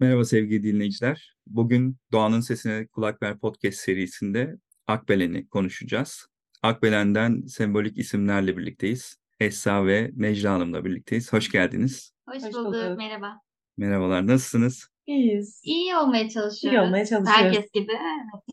Merhaba sevgili dinleyiciler. Bugün Doğanın Sesine Kulak Ver podcast serisinde Akbelen'i konuşacağız. Akbelen'den sembolik isimlerle birlikteyiz. Esra ve Necla Hanım'la birlikteyiz. Hoş geldiniz. Hoş, bulduk. Merhaba. Merhabalar. Nasılsınız? İyiyiz. İyi olmaya çalışıyoruz. İyi olmaya çalışıyoruz. Herkes gibi.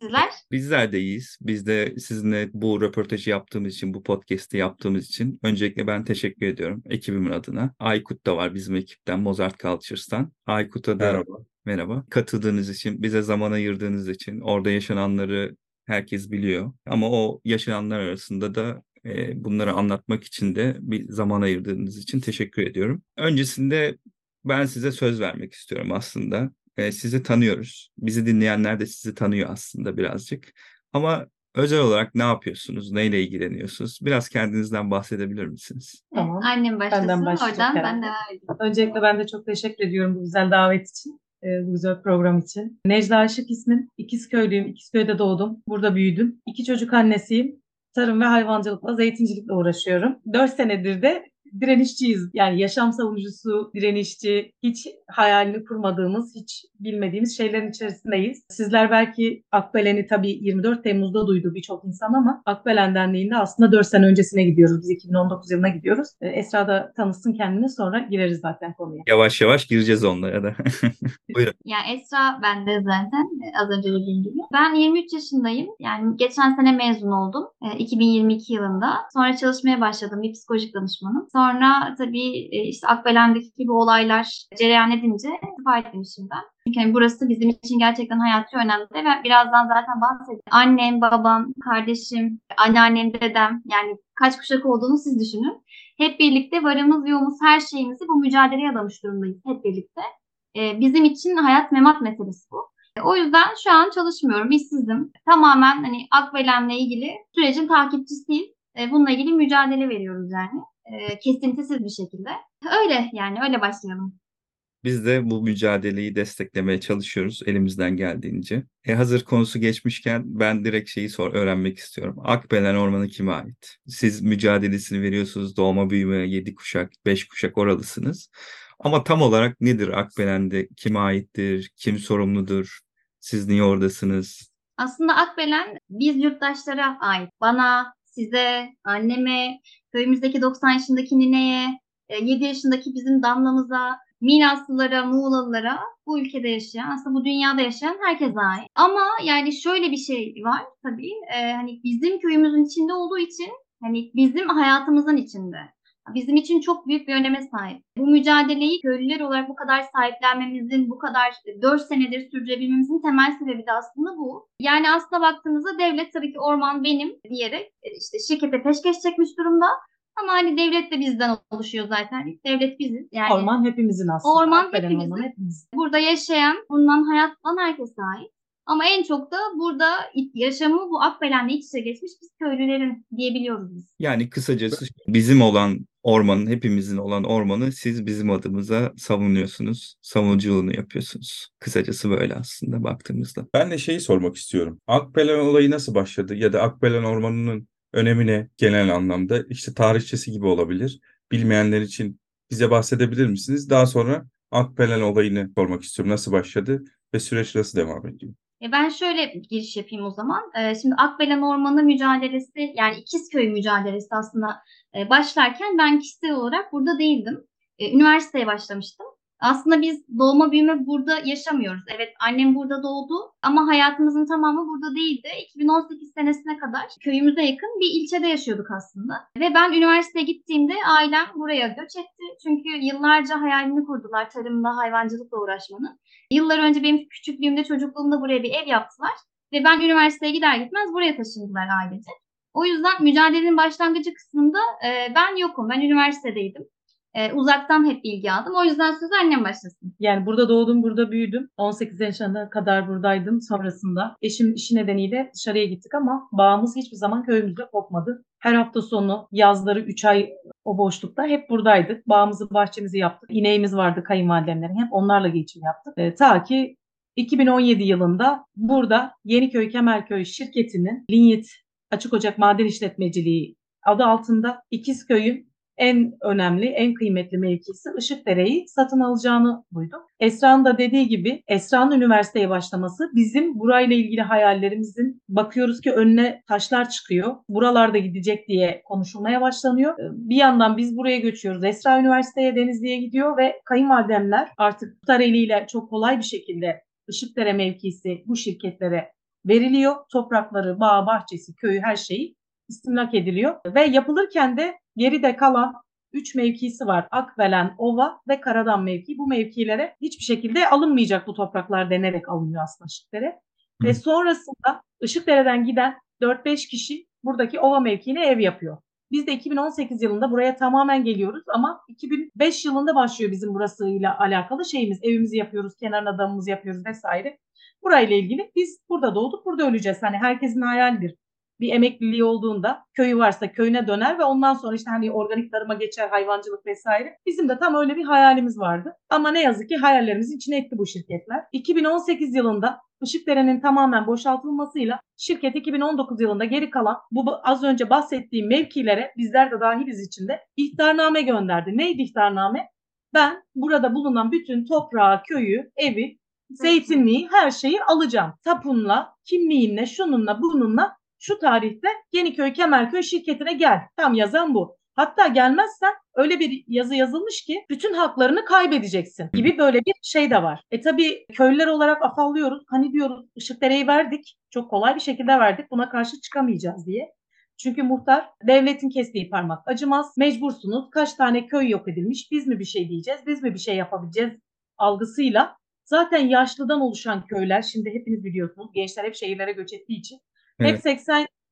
Sizler? Bizler de iyiyiz. Biz de sizinle bu röportajı yaptığımız için, bu podcast'i yaptığımız için öncelikle ben teşekkür ediyorum ekibimin adına. Aykut da var bizim ekipten, Mozart Cultures'tan. Aykut'a da merhaba. merhaba. Katıldığınız için, bize zaman ayırdığınız için, orada yaşananları herkes biliyor. Ama o yaşananlar arasında da e, bunları anlatmak için de bir zaman ayırdığınız için teşekkür ediyorum. Öncesinde ben size söz vermek istiyorum aslında. E, sizi tanıyoruz. Bizi dinleyenler de sizi tanıyor aslında birazcık. Ama özel olarak ne yapıyorsunuz? Neyle ilgileniyorsunuz? Biraz kendinizden bahsedebilir misiniz? Tamam. Annem başlasın. Benden Oradan ben devam edeyim. Öncelikle ben de çok teşekkür ediyorum bu güzel davet için. Bu güzel program için. Necla Aşık ismim. İkizköylüyüm. İkizköy'de doğdum. Burada büyüdüm. İki çocuk annesiyim tarım ve hayvancılıkla, zeytincilikle uğraşıyorum. Dört senedir de direnişçiyiz. Yani yaşam savunucusu, direnişçi, hiç hayalini kurmadığımız, hiç bilmediğimiz şeylerin içerisindeyiz. Sizler belki Akbelen'i tabii 24 Temmuz'da duydu birçok insan ama Akbelen Derneği'nde aslında 4 sene öncesine gidiyoruz. Biz 2019 yılına gidiyoruz. Ee, Esra da tanısın kendini sonra gireriz zaten konuya. Yavaş yavaş gireceğiz onlara da. Buyurun. Ya Esra ben de zaten az önce dediğim gibi. Ben 23 yaşındayım. Yani geçen sene mezun oldum. 2022 ee, yılında. Sonra çalışmaya başladım. Bir psikolojik danışmanım. Sonra tabii e, işte Akbelen'deki bu olaylar cereyan edince istifa ettim işimden. Çünkü hani burası bizim için gerçekten hayati önemli ve birazdan zaten bahsedeceğim. Annem, babam, kardeşim, anneannem, dedem yani kaç kuşak olduğunu siz düşünün. Hep birlikte varımız, yoğumuz, her şeyimizi bu mücadeleye adamış durumdayız hep birlikte. Ee, bizim için hayat memat meselesi bu. O yüzden şu an çalışmıyorum, işsizim. Tamamen hani Akbelen'le ilgili sürecin takipçisiyiz. Bununla ilgili mücadele veriyoruz yani e, kesintisiz bir şekilde. Öyle yani öyle başlayalım. Biz de bu mücadeleyi desteklemeye çalışıyoruz elimizden geldiğince. E hazır konusu geçmişken ben direkt şeyi sor öğrenmek istiyorum. Akbelen Ormanı kime ait? Siz mücadelesini veriyorsunuz. Doğma büyüme 7 kuşak, 5 kuşak oralısınız. Ama tam olarak nedir Akbelen'de? Kime aittir? Kim sorumludur? Siz niye oradasınız? Aslında Akbelen biz yurttaşlara ait. Bana, size, anneme, köyümüzdeki 90 yaşındaki nineye, 7 e, yaşındaki bizim damlamıza, Minaslılara, Muğlalılara, bu ülkede yaşayan, aslında bu dünyada yaşayan herkese ait. Ama yani şöyle bir şey var tabii, e, hani bizim köyümüzün içinde olduğu için, hani bizim hayatımızın içinde bizim için çok büyük bir öneme sahip. Bu mücadeleyi köylüler olarak bu kadar sahiplenmemizin, bu kadar 4 senedir sürdürebilmemizin temel sebebi de aslında bu. Yani aslında baktığımızda devlet tabii ki orman benim diyerek e, işte şirkete peşkeş çekmiş durumda. Ama hani devlet de bizden oluşuyor zaten. Devlet biziz. Yani orman hepimizin aslında. Orman hepimizin. Orman hepimiz. Burada yaşayan, bundan hayat bulan herkese ait. Ama en çok da burada yaşamı bu Akbelen'le iç içe geçmiş biz köylülerin diyebiliyoruz biz. Yani kısacası bizim olan ormanın, hepimizin olan ormanı siz bizim adımıza savunuyorsunuz. Savunuculuğunu yapıyorsunuz. Kısacası böyle aslında baktığımızda. Ben de şeyi sormak istiyorum. Akbelen olayı nasıl başladı? Ya da Akbelen ormanının önemine genel anlamda işte tarihçesi gibi olabilir. Bilmeyenler için bize bahsedebilir misiniz? Daha sonra Akbelen olayını sormak istiyorum. Nasıl başladı ve süreç nasıl devam ediyor? E ben şöyle giriş yapayım o zaman. E, şimdi Akbelen Ormanı mücadelesi yani İkizköy mücadelesi aslında e, başlarken ben kişisel olarak burada değildim. Üniversiteye başlamıştım. Aslında biz doğma büyüme burada yaşamıyoruz. Evet annem burada doğdu ama hayatımızın tamamı burada değildi. 2018 senesine kadar köyümüze yakın bir ilçede yaşıyorduk aslında. Ve ben üniversiteye gittiğimde ailem buraya göç etti. Çünkü yıllarca hayalini kurdular tarımla, hayvancılıkla uğraşmanın. Yıllar önce benim küçüklüğümde, çocukluğumda buraya bir ev yaptılar. Ve ben üniversiteye gider gitmez buraya taşındılar ailece. O yüzden mücadelenin başlangıcı kısmında e, ben yokum. Ben üniversitedeydim e, uzaktan hep bilgi aldım. O yüzden söz annem başlasın. Yani burada doğdum, burada büyüdüm. 18 yaşına kadar buradaydım sonrasında. Eşim işi nedeniyle dışarıya gittik ama bağımız hiçbir zaman köyümüzde kopmadı. Her hafta sonu yazları 3 ay o boşlukta hep buradaydık. Bağımızı, bahçemizi yaptık. İneğimiz vardı kayınvalidemlerin. Hep onlarla geçim yaptık. E, ta ki 2017 yılında burada Yeniköy Kemerköy şirketinin Linyit Açık Ocak Maden İşletmeciliği adı altında İkizköy'ün en önemli, en kıymetli mevkisi Işıkdere'yi satın alacağını duydum. Esra'nın da dediği gibi Esra'nın üniversiteye başlaması bizim burayla ilgili hayallerimizin bakıyoruz ki önüne taşlar çıkıyor. Buralarda gidecek diye konuşulmaya başlanıyor. Ee, bir yandan biz buraya göçüyoruz. Esra üniversiteye Denizli'ye gidiyor ve kayınvalidemler artık tutar eliyle çok kolay bir şekilde Işıkdere mevkisi bu şirketlere veriliyor. Toprakları, bağ, bahçesi, köyü her şeyi istimlak ediliyor. Ve yapılırken de geride kalan 3 mevkisi var. Akbelen, Ova ve Karadan mevki. Bu mevkilere hiçbir şekilde alınmayacak bu topraklar denerek alınıyor aslında Işıkdere. Ve sonrasında Işıkdere'den giden 4-5 kişi buradaki Ova mevkiine ev yapıyor. Biz de 2018 yılında buraya tamamen geliyoruz ama 2005 yılında başlıyor bizim burasıyla alakalı şeyimiz. Evimizi yapıyoruz, kenarına damımızı yapıyoruz vesaire. Burayla ilgili biz burada doğduk, burada öleceğiz. Hani herkesin hayalidir bir emekliliği olduğunda köyü varsa köyüne döner ve ondan sonra işte hani organik tarıma geçer hayvancılık vesaire. Bizim de tam öyle bir hayalimiz vardı. Ama ne yazık ki hayallerimizin içine etti bu şirketler. 2018 yılında Işıkdere'nin tamamen boşaltılmasıyla şirket 2019 yılında geri kalan bu az önce bahsettiğim mevkilere bizler de dahiliz içinde ihtarname gönderdi. Neydi ihtarname? Ben burada bulunan bütün toprağı, köyü, evi, zeytinliği her şeyi alacağım. Tapunla, kimliğinle, şununla, bununla şu tarihte Yeniköy Kemerköy şirketine gel. Tam yazan bu. Hatta gelmezsen öyle bir yazı yazılmış ki bütün haklarını kaybedeceksin gibi böyle bir şey de var. E tabi köylüler olarak afallıyoruz. Hani diyoruz Işıkdere'yi verdik. Çok kolay bir şekilde verdik. Buna karşı çıkamayacağız diye. Çünkü muhtar devletin kestiği parmak acımaz. Mecbursunuz. Kaç tane köy yok edilmiş. Biz mi bir şey diyeceğiz? Biz mi bir şey yapabileceğiz? algısıyla zaten yaşlıdan oluşan köyler şimdi hepiniz biliyorsunuz gençler hep şehirlere göç ettiği için hep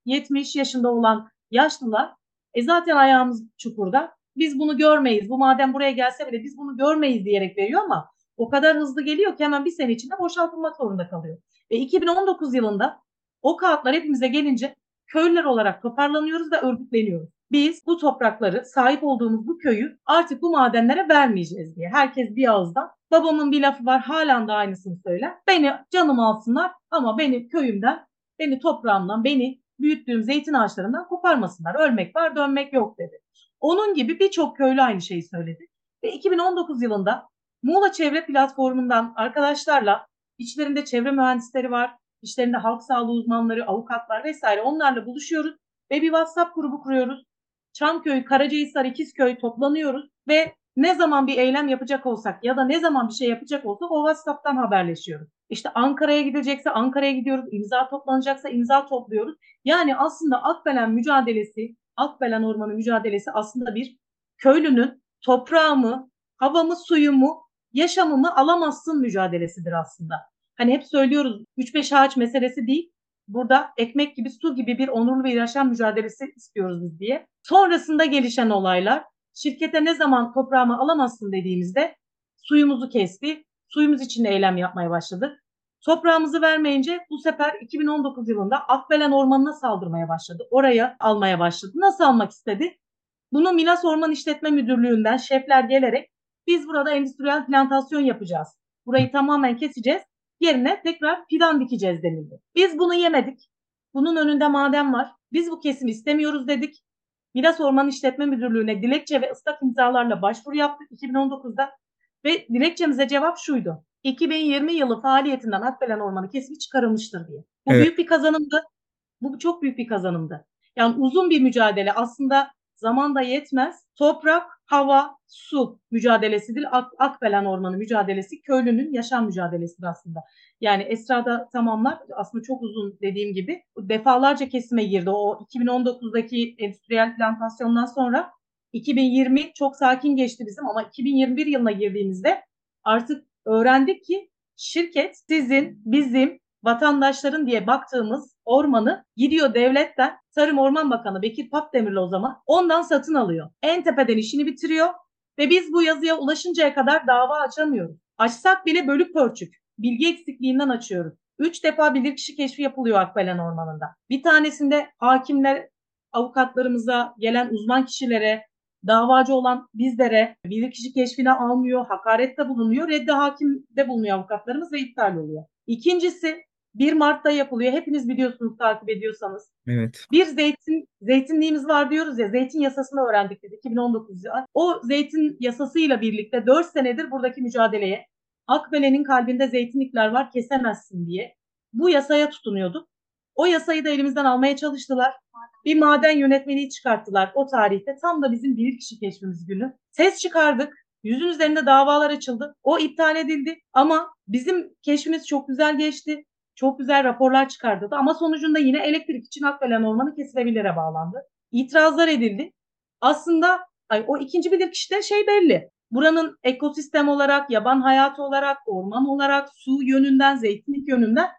80-70 yaşında olan yaşlılar e zaten ayağımız çukurda. Biz bunu görmeyiz. Bu madem buraya gelse bile biz bunu görmeyiz diyerek veriyor ama o kadar hızlı geliyor ki hemen bir sene içinde boşaltılmak zorunda kalıyor. Ve 2019 yılında o kağıtlar hepimize gelince köylüler olarak toparlanıyoruz ve örgütleniyoruz. Biz bu toprakları, sahip olduğumuz bu köyü artık bu madenlere vermeyeceğiz diye. Herkes bir ağızdan. Babamın bir lafı var halen de aynısını söyler. Beni canım alsınlar ama beni köyümden Beni toprağımdan, beni büyüttüğüm zeytin ağaçlarından koparmasınlar. Ölmek var, dönmek yok dedi. Onun gibi birçok köylü aynı şeyi söyledi. Ve 2019 yılında Muğla Çevre Platformu'ndan arkadaşlarla içlerinde çevre mühendisleri var, içlerinde halk sağlığı uzmanları, avukatlar vesaire onlarla buluşuyoruz ve bir WhatsApp grubu kuruyoruz. Çamköy, Karacahisar, İkizköy toplanıyoruz ve ne zaman bir eylem yapacak olsak ya da ne zaman bir şey yapacak olsak o WhatsApp'tan haberleşiyoruz. İşte Ankara'ya gidecekse Ankara'ya gidiyoruz, imza toplanacaksa imza topluyoruz. Yani aslında Akbelen mücadelesi, Akbelen Ormanı mücadelesi aslında bir köylünün toprağımı, havamı, suyumu, yaşamımı alamazsın mücadelesidir aslında. Hani hep söylüyoruz 3-5 ağaç meselesi değil. Burada ekmek gibi su gibi bir onurlu bir yaşam mücadelesi istiyoruz biz diye. Sonrasında gelişen olaylar şirkete ne zaman toprağımı alamazsın dediğimizde suyumuzu kesti. Suyumuz için eylem yapmaya başladık. Toprağımızı vermeyince bu sefer 2019 yılında Akbelen Ormanı'na saldırmaya başladı. Oraya almaya başladı. Nasıl almak istedi? Bunu Milas Orman İşletme Müdürlüğü'nden şefler gelerek biz burada endüstriyel plantasyon yapacağız. Burayı tamamen keseceğiz. Yerine tekrar fidan dikeceğiz denildi. Biz bunu yemedik. Bunun önünde maden var. Biz bu kesimi istemiyoruz dedik. Milas Orman İşletme Müdürlüğü'ne dilekçe ve ıslak imzalarla başvuru yaptık 2019'da. Ve dilekçemize cevap şuydu. 2020 yılı faaliyetinden Akbelen Ormanı kesimi çıkarılmıştır diye. Bu evet. büyük bir kazanımdı. Bu çok büyük bir kazanımdı. Yani uzun bir mücadele aslında zaman da yetmez. Toprak, hava, su mücadelesidir. Ak Akbelen Ormanı mücadelesi köylünün yaşam mücadelesidir aslında. Yani Esra'da tamamlar aslında çok uzun dediğim gibi defalarca kesime girdi. O 2019'daki endüstriyel plantasyondan sonra 2020 çok sakin geçti bizim ama 2021 yılına girdiğimizde artık öğrendik ki şirket sizin, bizim, vatandaşların diye baktığımız ormanı gidiyor devletten Tarım Orman Bakanı Bekir Papdemirli o zaman ondan satın alıyor. En tepeden işini bitiriyor ve biz bu yazıya ulaşıncaya kadar dava açamıyoruz. Açsak bile bölük pörçük. Bilgi eksikliğinden açıyoruz. Üç defa bilirkişi keşfi yapılıyor Akbelen Ormanı'nda. Bir tanesinde hakimler avukatlarımıza, gelen uzman kişilere, davacı olan bizlere bilirkişi keşfine almıyor, hakarette bulunuyor, reddi hakimde bulunuyor avukatlarımız ve iptal oluyor. İkincisi 1 Mart'ta yapılıyor. Hepiniz biliyorsunuz takip ediyorsanız. Evet. Bir zeytin zeytinliğimiz var diyoruz ya. Zeytin yasasını öğrendik dedi 2019 yılı. O zeytin yasasıyla birlikte 4 senedir buradaki mücadeleye Akbelen'in kalbinde zeytinlikler var kesemezsin diye bu yasaya tutunuyorduk. O yasayı da elimizden almaya çalıştılar. Bir maden yönetmeliği çıkarttılar o tarihte. Tam da bizim bir kişi keşfimiz günü. Ses çıkardık. Yüzün üzerinde davalar açıldı. O iptal edildi ama bizim keşfimiz çok güzel geçti. Çok güzel raporlar çıkardı ama sonucunda yine elektrik için Akbelen Ormanı kesilebilire bağlandı. İtirazlar edildi. Aslında ay, o ikinci bilirkişide şey belli. Buranın ekosistem olarak, yaban hayatı olarak, orman olarak, su yönünden, zeytinlik yönünden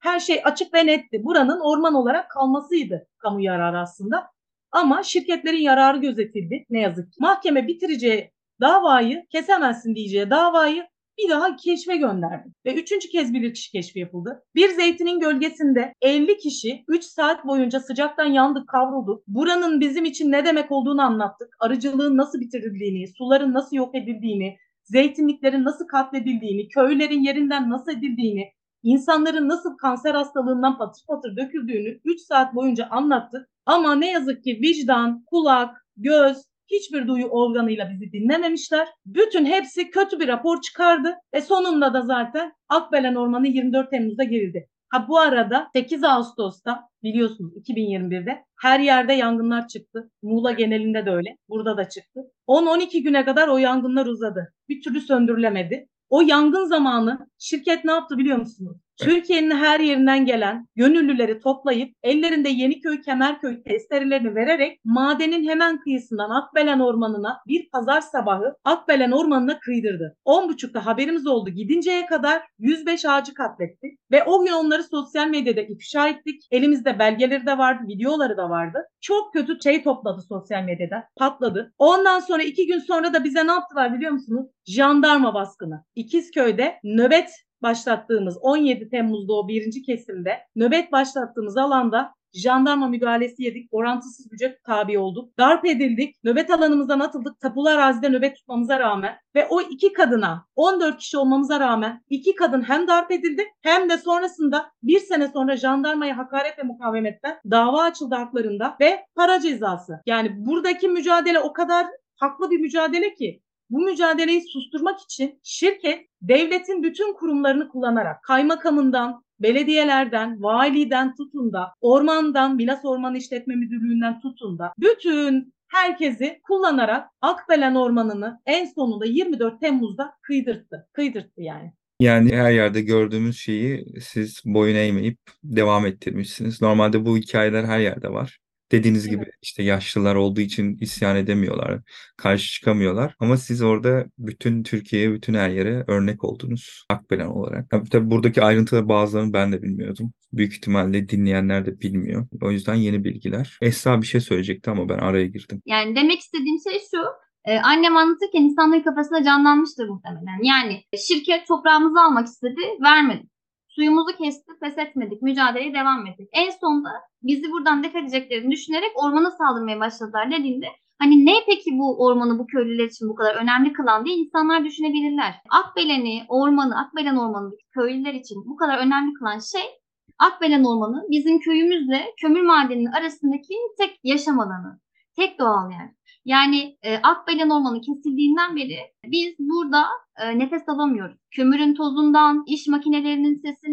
her şey açık ve netti. Buranın orman olarak kalmasıydı kamu yararı aslında. Ama şirketlerin yararı gözetildi ne yazık ki. Mahkeme bitireceği davayı, kesemezsin diyeceği davayı bir daha keşfe gönderdi. Ve üçüncü kez bilirkişi keşfi yapıldı. Bir zeytinin gölgesinde 50 kişi 3 saat boyunca sıcaktan yandık, kavrulduk. Buranın bizim için ne demek olduğunu anlattık. Arıcılığın nasıl bitirildiğini, suların nasıl yok edildiğini, zeytinliklerin nasıl katledildiğini, köylerin yerinden nasıl edildiğini, insanların nasıl kanser hastalığından patır patır döküldüğünü 3 saat boyunca anlattık. Ama ne yazık ki vicdan, kulak, göz, hiçbir duyu organıyla bizi dinlememişler. Bütün hepsi kötü bir rapor çıkardı ve sonunda da zaten Akbelen Ormanı 24 Temmuz'da girildi. Ha bu arada 8 Ağustos'ta biliyorsunuz 2021'de her yerde yangınlar çıktı. Muğla genelinde de öyle. Burada da çıktı. 10-12 güne kadar o yangınlar uzadı. Bir türlü söndürülemedi. O yangın zamanı şirket ne yaptı biliyor musunuz? Türkiye'nin her yerinden gelen gönüllüleri toplayıp ellerinde Yeniköy, Kemerköy testerelerini vererek madenin hemen kıyısından Akbelen Ormanı'na bir pazar sabahı Akbelen Ormanı'na kıydırdı. 10.30'da haberimiz oldu gidinceye kadar 105 ağacı katletti ve o gün onları sosyal medyada ifşa ettik. Elimizde belgeleri de vardı, videoları da vardı. Çok kötü şey topladı sosyal medyada, patladı. Ondan sonra iki gün sonra da bize ne yaptılar biliyor musunuz? Jandarma baskını. İkizköy'de nöbet başlattığımız 17 Temmuz'da o birinci kesimde nöbet başlattığımız alanda jandarma müdahalesi yedik. Orantısız güce tabi olduk. Darp edildik. Nöbet alanımızdan atıldık. Tapulu arazide nöbet tutmamıza rağmen ve o iki kadına 14 kişi olmamıza rağmen iki kadın hem darp edildi hem de sonrasında bir sene sonra jandarmaya hakaret ve mukavemetten dava açıldı haklarında ve para cezası. Yani buradaki mücadele o kadar haklı bir mücadele ki bu mücadeleyi susturmak için şirket devletin bütün kurumlarını kullanarak kaymakamından, belediyelerden, validen tutun da, ormandan, Milas Orman İşletme Müdürlüğü'nden tutun da bütün herkesi kullanarak Akbelen Ormanı'nı en sonunda 24 Temmuz'da kıydırttı. Kıydırttı yani. Yani her yerde gördüğümüz şeyi siz boyun eğmeyip devam ettirmişsiniz. Normalde bu hikayeler her yerde var. Dediğiniz gibi işte yaşlılar olduğu için isyan edemiyorlar, karşı çıkamıyorlar. Ama siz orada bütün Türkiye'ye, bütün her yere örnek oldunuz Akbelen olarak. Tabii, tabii buradaki ayrıntıları bazılarını ben de bilmiyordum. Büyük ihtimalle dinleyenler de bilmiyor. O yüzden yeni bilgiler. Esra bir şey söyleyecekti ama ben araya girdim. Yani demek istediğim şey şu. Ee, annem anlatırken insanların kafasında canlanmıştır muhtemelen. Yani şirket toprağımızı almak istedi, vermedi. Suyumuzu kesti, pes etmedik, mücadeleye devam ettik. En sonunda bizi buradan def edeceklerini düşünerek ormana saldırmaya başladılar dediğinde hani ne peki bu ormanı bu köylüler için bu kadar önemli kılan diye insanlar düşünebilirler. Akbelen'i, ormanı, Akbelen ormanındaki köylüler için bu kadar önemli kılan şey Akbelen Ormanı bizim köyümüzle kömür madeninin arasındaki tek yaşam alanı, tek doğal yer. Yani e, Akbelen Ormanı kesildiğinden beri biz burada e, nefes alamıyoruz. Kömürün tozundan, iş makinelerinin sesinden,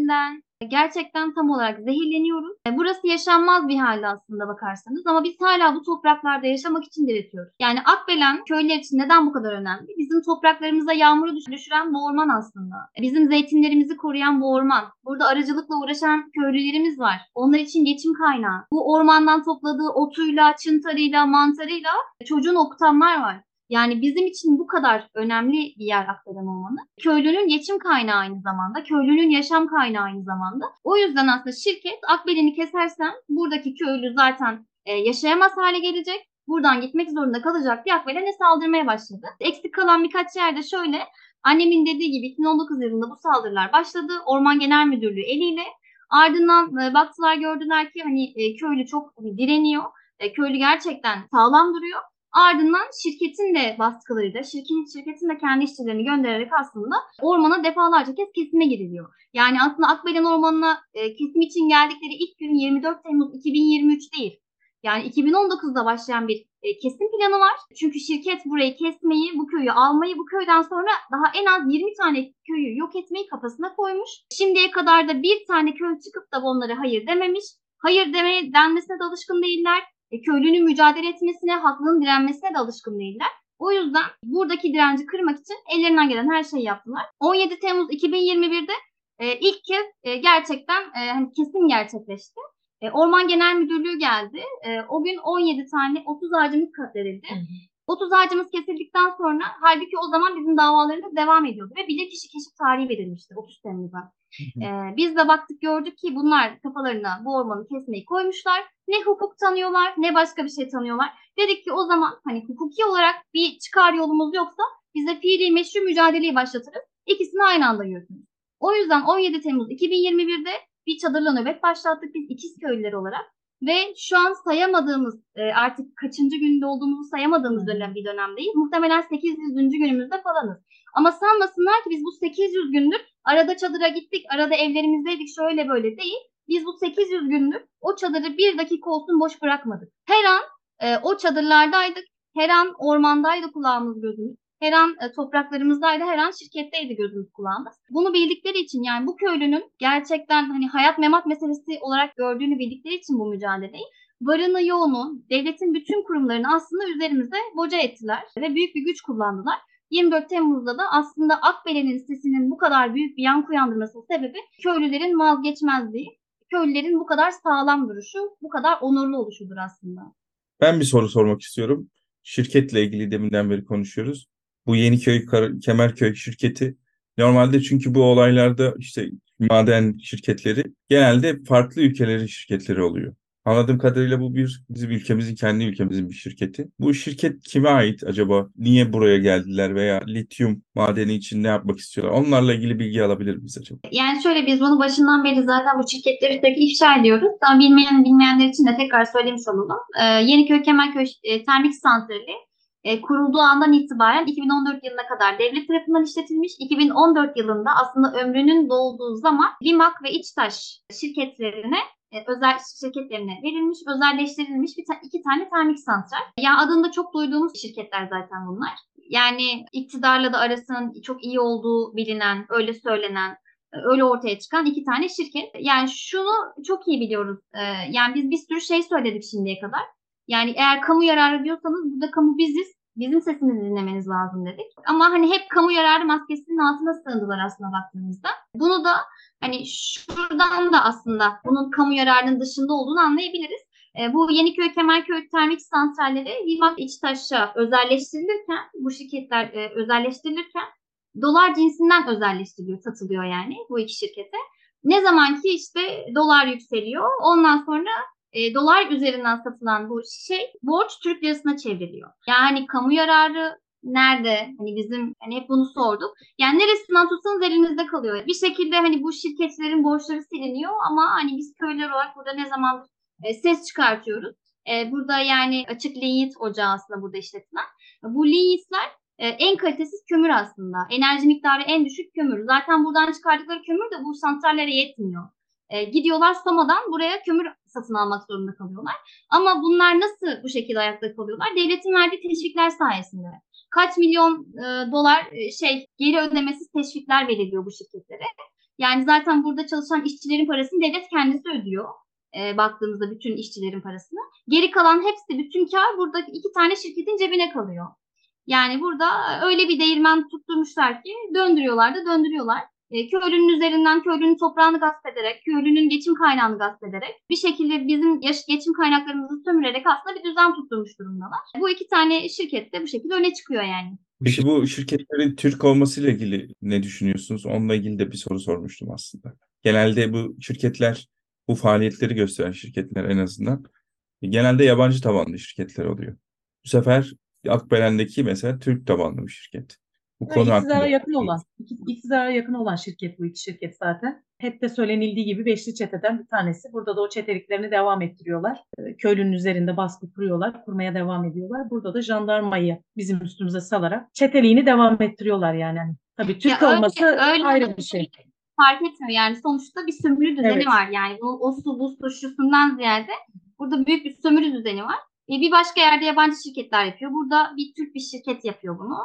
gerçekten tam olarak zehirleniyoruz. E, burası yaşanmaz bir halde aslında bakarsanız ama biz hala bu topraklarda yaşamak için diretiyoruz. Yani Akbelen köyler için neden bu kadar önemli? Bizim topraklarımıza yağmuru düşüren bu orman aslında. E, bizim zeytinlerimizi koruyan bu orman. Burada arıcılıkla uğraşan köylülerimiz var. Onlar için geçim kaynağı. Bu ormandan topladığı otuyla, çıntarıyla, mantarıyla çocuğun okutanlar var. Yani bizim için bu kadar önemli bir yer Akbelen Ormanı. Köylünün geçim kaynağı aynı zamanda, köylünün yaşam kaynağı aynı zamanda. O yüzden aslında şirket Akbelen'i kesersem buradaki köylü zaten e, yaşayamaz hale gelecek. Buradan gitmek zorunda kalacak diye Akbelen'e saldırmaya başladı. Eksik kalan birkaç yerde şöyle, annemin dediği gibi 2019 yılında bu saldırılar başladı. Orman Genel Müdürlüğü eliyle. Ardından e, baktılar gördüler ki hani e, köylü çok direniyor. E, köylü gerçekten sağlam duruyor. Ardından şirketin de baskılarıyla, şirketin, şirketin de kendi işçilerini göndererek aslında ormana defalarca kez kesime giriliyor. Yani aslında Akbelen Ormanı'na e, kesim için geldikleri ilk gün 24 Temmuz 2023 değil. Yani 2019'da başlayan bir e, kesim planı var. Çünkü şirket burayı kesmeyi, bu köyü almayı, bu köyden sonra daha en az 20 tane köyü yok etmeyi kafasına koymuş. Şimdiye kadar da bir tane köy çıkıp da onlara hayır dememiş. Hayır demeye denmesine de alışkın değiller. E, köylünün mücadele etmesine, haklının direnmesine de alışkın değiller. O yüzden buradaki direnci kırmak için ellerinden gelen her şeyi yaptılar. 17 Temmuz 2021'de e, ilk kez e, gerçekten e, hani kesim gerçekleşti. E, Orman Genel Müdürlüğü geldi. E, o gün 17 tane 30 ağacımız katledildi. 30 ağacımız kesildikten sonra halbuki o zaman bizim davalarımız devam ediyordu ve bilirkişi keşif tarihi verilmişti 30 Temmuz'a. E, biz de baktık gördük ki bunlar kafalarına bu ormanı kesmeyi koymuşlar. Ne hukuk tanıyorlar ne başka bir şey tanıyorlar. Dedik ki o zaman hani hukuki olarak bir çıkar yolumuz yoksa biz de fiili meşru mücadeleyi başlatırız. İkisini aynı anda yürütürüz. O yüzden 17 Temmuz 2021'de bir çadırla nöbet başlattık biz ikiz köylüler olarak. Ve şu an sayamadığımız artık kaçıncı günde olduğumuzu sayamadığımız dönem bir dönemdeyiz. Muhtemelen 800. günümüzde falanız. Ama sanmasınlar ki biz bu 800 gündür arada çadıra gittik, arada evlerimizdeydik şöyle böyle değil. Biz bu 800 gündür o çadırı bir dakika olsun boş bırakmadık. Her an e, o çadırlardaydık, her an ormandaydı kulağımız gözümüz. Her an e, topraklarımızdaydı, her an şirketteydi gözümüz kulağımız. Bunu bildikleri için yani bu köylünün gerçekten hani hayat memat meselesi olarak gördüğünü bildikleri için bu mücadeleyi varını yoğunu, devletin bütün kurumlarını aslında üzerimizde boca ettiler ve büyük bir güç kullandılar. 24 Temmuz'da da aslında Akbelen'in sesinin bu kadar büyük bir yankı uyandırmasının sebebi köylülerin vazgeçmezliği, köylülerin bu kadar sağlam duruşu, bu kadar onurlu oluşudur aslında. Ben bir soru sormak istiyorum. Şirketle ilgili deminden beri konuşuyoruz. Bu Yeniköy Kar- Kemerköy şirketi normalde çünkü bu olaylarda işte maden şirketleri genelde farklı ülkelerin şirketleri oluyor. Anladığım kadarıyla bu bir bizim ülkemizin kendi ülkemizin bir şirketi. Bu şirket kime ait acaba? Niye buraya geldiler veya lityum madeni için ne yapmak istiyorlar? Onlarla ilgili bilgi alabilir miyiz acaba? Yani şöyle biz bunu başından beri zaten bu şirketleri sürekli ifşa ediyoruz. Daha bilmeyen bilmeyenler için de tekrar söylemiş olalım. Ee, Yeniköy Kemerköy e, Termik Santrali e, kurulduğu andan itibaren 2014 yılına kadar devlet tarafından işletilmiş. 2014 yılında aslında ömrünün dolduğu zaman Limak ve İçtaş şirketlerine e, özel şirketlerine verilmiş, özelleştirilmiş bir ta- iki tane termik santral. Yani adında çok duyduğumuz şirketler zaten bunlar. Yani iktidarla da arasının çok iyi olduğu bilinen, öyle söylenen, e, öyle ortaya çıkan iki tane şirket. Yani şunu çok iyi biliyoruz. E, yani biz bir sürü şey söyledik şimdiye kadar. Yani eğer kamu yararı diyorsanız burada kamu biziz. Bizim sesimizi dinlemeniz lazım dedik. Ama hani hep kamu yararı maskesinin altına sığındılar aslında baktığımızda. Bunu da hani şuradan da aslında bunun kamu yararının dışında olduğunu anlayabiliriz. E, bu Yeniköy Kemerköy termik santralleri Limak İçtaş'a özelleştirilirken, bu şirketler e, özelleştirilirken dolar cinsinden özelleştiriliyor, satılıyor yani bu iki şirkete. Ne zaman ki işte dolar yükseliyor, ondan sonra e, dolar üzerinden satılan bu şey borç Türk lirasına çevriliyor. Yani kamu yararı nerede? Hani bizim hani hep bunu sorduk. Yani neresinden tutsanız elinizde kalıyor. Bir şekilde hani bu şirketlerin borçları siliniyor ama hani biz köylüler olarak burada ne zaman e, ses çıkartıyoruz. E, burada yani açık linyit ocağı aslında burada işletilen. Bu linyitler e, en kalitesiz kömür aslında. Enerji miktarı en düşük kömür. Zaten buradan çıkardıkları kömür de bu santrallere yetmiyor. E, gidiyorlar Soma'dan buraya kömür satın almak zorunda kalıyorlar. Ama bunlar nasıl bu şekilde ayakta kalıyorlar? Devletin verdiği teşvikler sayesinde. Kaç milyon e, dolar e, şey geri ödemesiz teşvikler veriliyor bu şirketlere. Yani zaten burada çalışan işçilerin parasını devlet kendisi ödüyor. E, baktığımızda bütün işçilerin parasını. Geri kalan hepsi bütün kar burada iki tane şirketin cebine kalıyor. Yani burada öyle bir değirmen tutturmuşlar ki döndürüyorlar da döndürüyorlar e, köylünün üzerinden köylünün toprağını gasp ederek, köylünün geçim kaynağını gasp ederek bir şekilde bizim yaş geçim kaynaklarımızı sömürerek aslında bir düzen tutturmuş durumdalar. Bu iki tane şirket de bu şekilde öne çıkıyor yani. Peki bu şirketlerin Türk olmasıyla ilgili ne düşünüyorsunuz? Onunla ilgili de bir soru sormuştum aslında. Genelde bu şirketler, bu faaliyetleri gösteren şirketler en azından genelde yabancı tabanlı şirketler oluyor. Bu sefer Akbelen'deki mesela Türk tabanlı bir şirket. Bu Yani konu iktidara hakkında. yakın olan, ik- iktidara yakın olan şirket bu iki şirket zaten. Hep de söylenildiği gibi beşli çeteden bir tanesi. Burada da o çeteliklerini devam ettiriyorlar. Ee, Köylünün üzerinde baskı kuruyorlar, kurmaya devam ediyorlar. Burada da jandarmayı bizim üstümüze salarak çeteliğini devam ettiriyorlar yani. Hani Tabii Türk Ya öyle- olması öyle ayrı bir şey. fark etmiyor. Yani sonuçta bir sömürü düzeni Evet. var. Yani o, o su bu su şusundan ziyade burada büyük bir sömürü düzeni var. E, bir başka yerde yabancı şirketler yapıyor. Burada bir Türk bir şirket yapıyor bunu.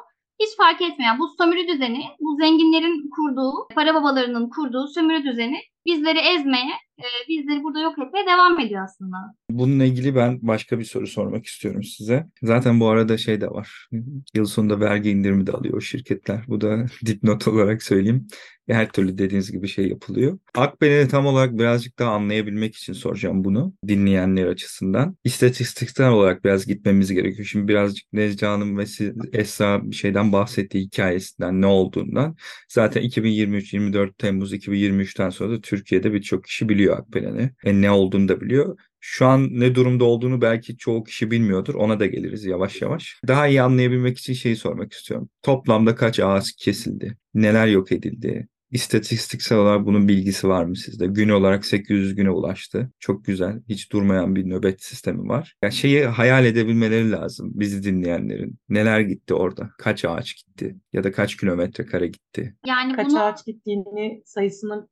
Hiç fark. Yani bu sömürü düzeni, bu zenginlerin kurduğu, para babalarının kurduğu sömürü düzeni bizleri ezmeye, e, bizleri burada yok etmeye devam ediyor aslında. Bununla ilgili ben başka bir soru sormak istiyorum size. Zaten bu arada şey de var. Yıl sonunda vergi indirimi de alıyor şirketler. Bu da dipnot olarak söyleyeyim. Her türlü dediğiniz gibi şey yapılıyor. Akben'i tam olarak birazcık daha anlayabilmek için soracağım bunu dinleyenler açısından. İstatistiksel olarak biraz gitmemiz gerekiyor. Şimdi birazcık Necla Hanım ve siz, Esra bir şeyden bahsettiği hikayesinden ne olduğundan. Zaten 2023-24 Temmuz 2023'ten sonra da Türkiye'de birçok kişi biliyor Akben'i. E, ne olduğunu da biliyor. Şu an ne durumda olduğunu belki çoğu kişi bilmiyordur. Ona da geliriz yavaş yavaş. Daha iyi anlayabilmek için şeyi sormak istiyorum. Toplamda kaç ağaç kesildi? Neler yok edildi? İstatistiksel olarak bunun bilgisi var mı sizde? Gün olarak 800 güne ulaştı. Çok güzel. Hiç durmayan bir nöbet sistemi var. Yani şeyi hayal edebilmeleri lazım bizi dinleyenlerin. Neler gitti orada? Kaç ağaç gitti? Ya da kaç kilometre kare gitti? Yani Kaç bunu ağaç gittiğini sayısını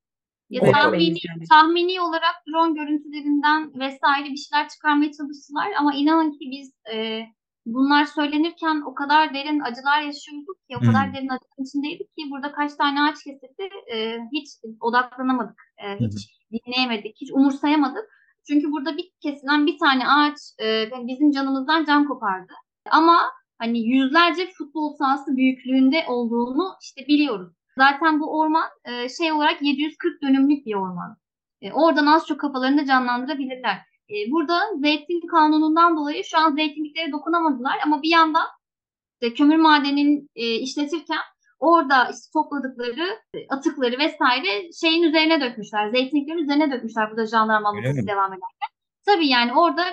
Ya tahmini, tahmini olarak drone görüntülerinden vesaire bir şeyler çıkarmaya çalıştılar ama inanın ki biz e, bunlar söylenirken o kadar derin acılar yaşıyorduk ki, o kadar Hmm. derin acıların içindeydik ki burada kaç tane ağaç kesildi e, hiç odaklanamadık, e, hiç dinleyemedik, hiç umursayamadık. Çünkü burada bir kesilen bir tane ağaç e, bizim canımızdan can kopardı. Ama hani yüzlerce futbol sahası büyüklüğünde olduğunu işte biliyoruz. Zaten bu orman e, şey olarak 740 dönümlük bir orman. E, oradan az çok kafalarını canlandırabilirler. E, burada zeytin kanunundan dolayı şu an zeytinliklere dokunamadılar ama bir yandan işte kömür madenini e, işletirken orada işte topladıkları e, atıkları vesaire şeyin üzerine dökmüşler. Zeytinliklerin üzerine dökmüşler burada jandarma lokası devam ederken. Tabii yani orada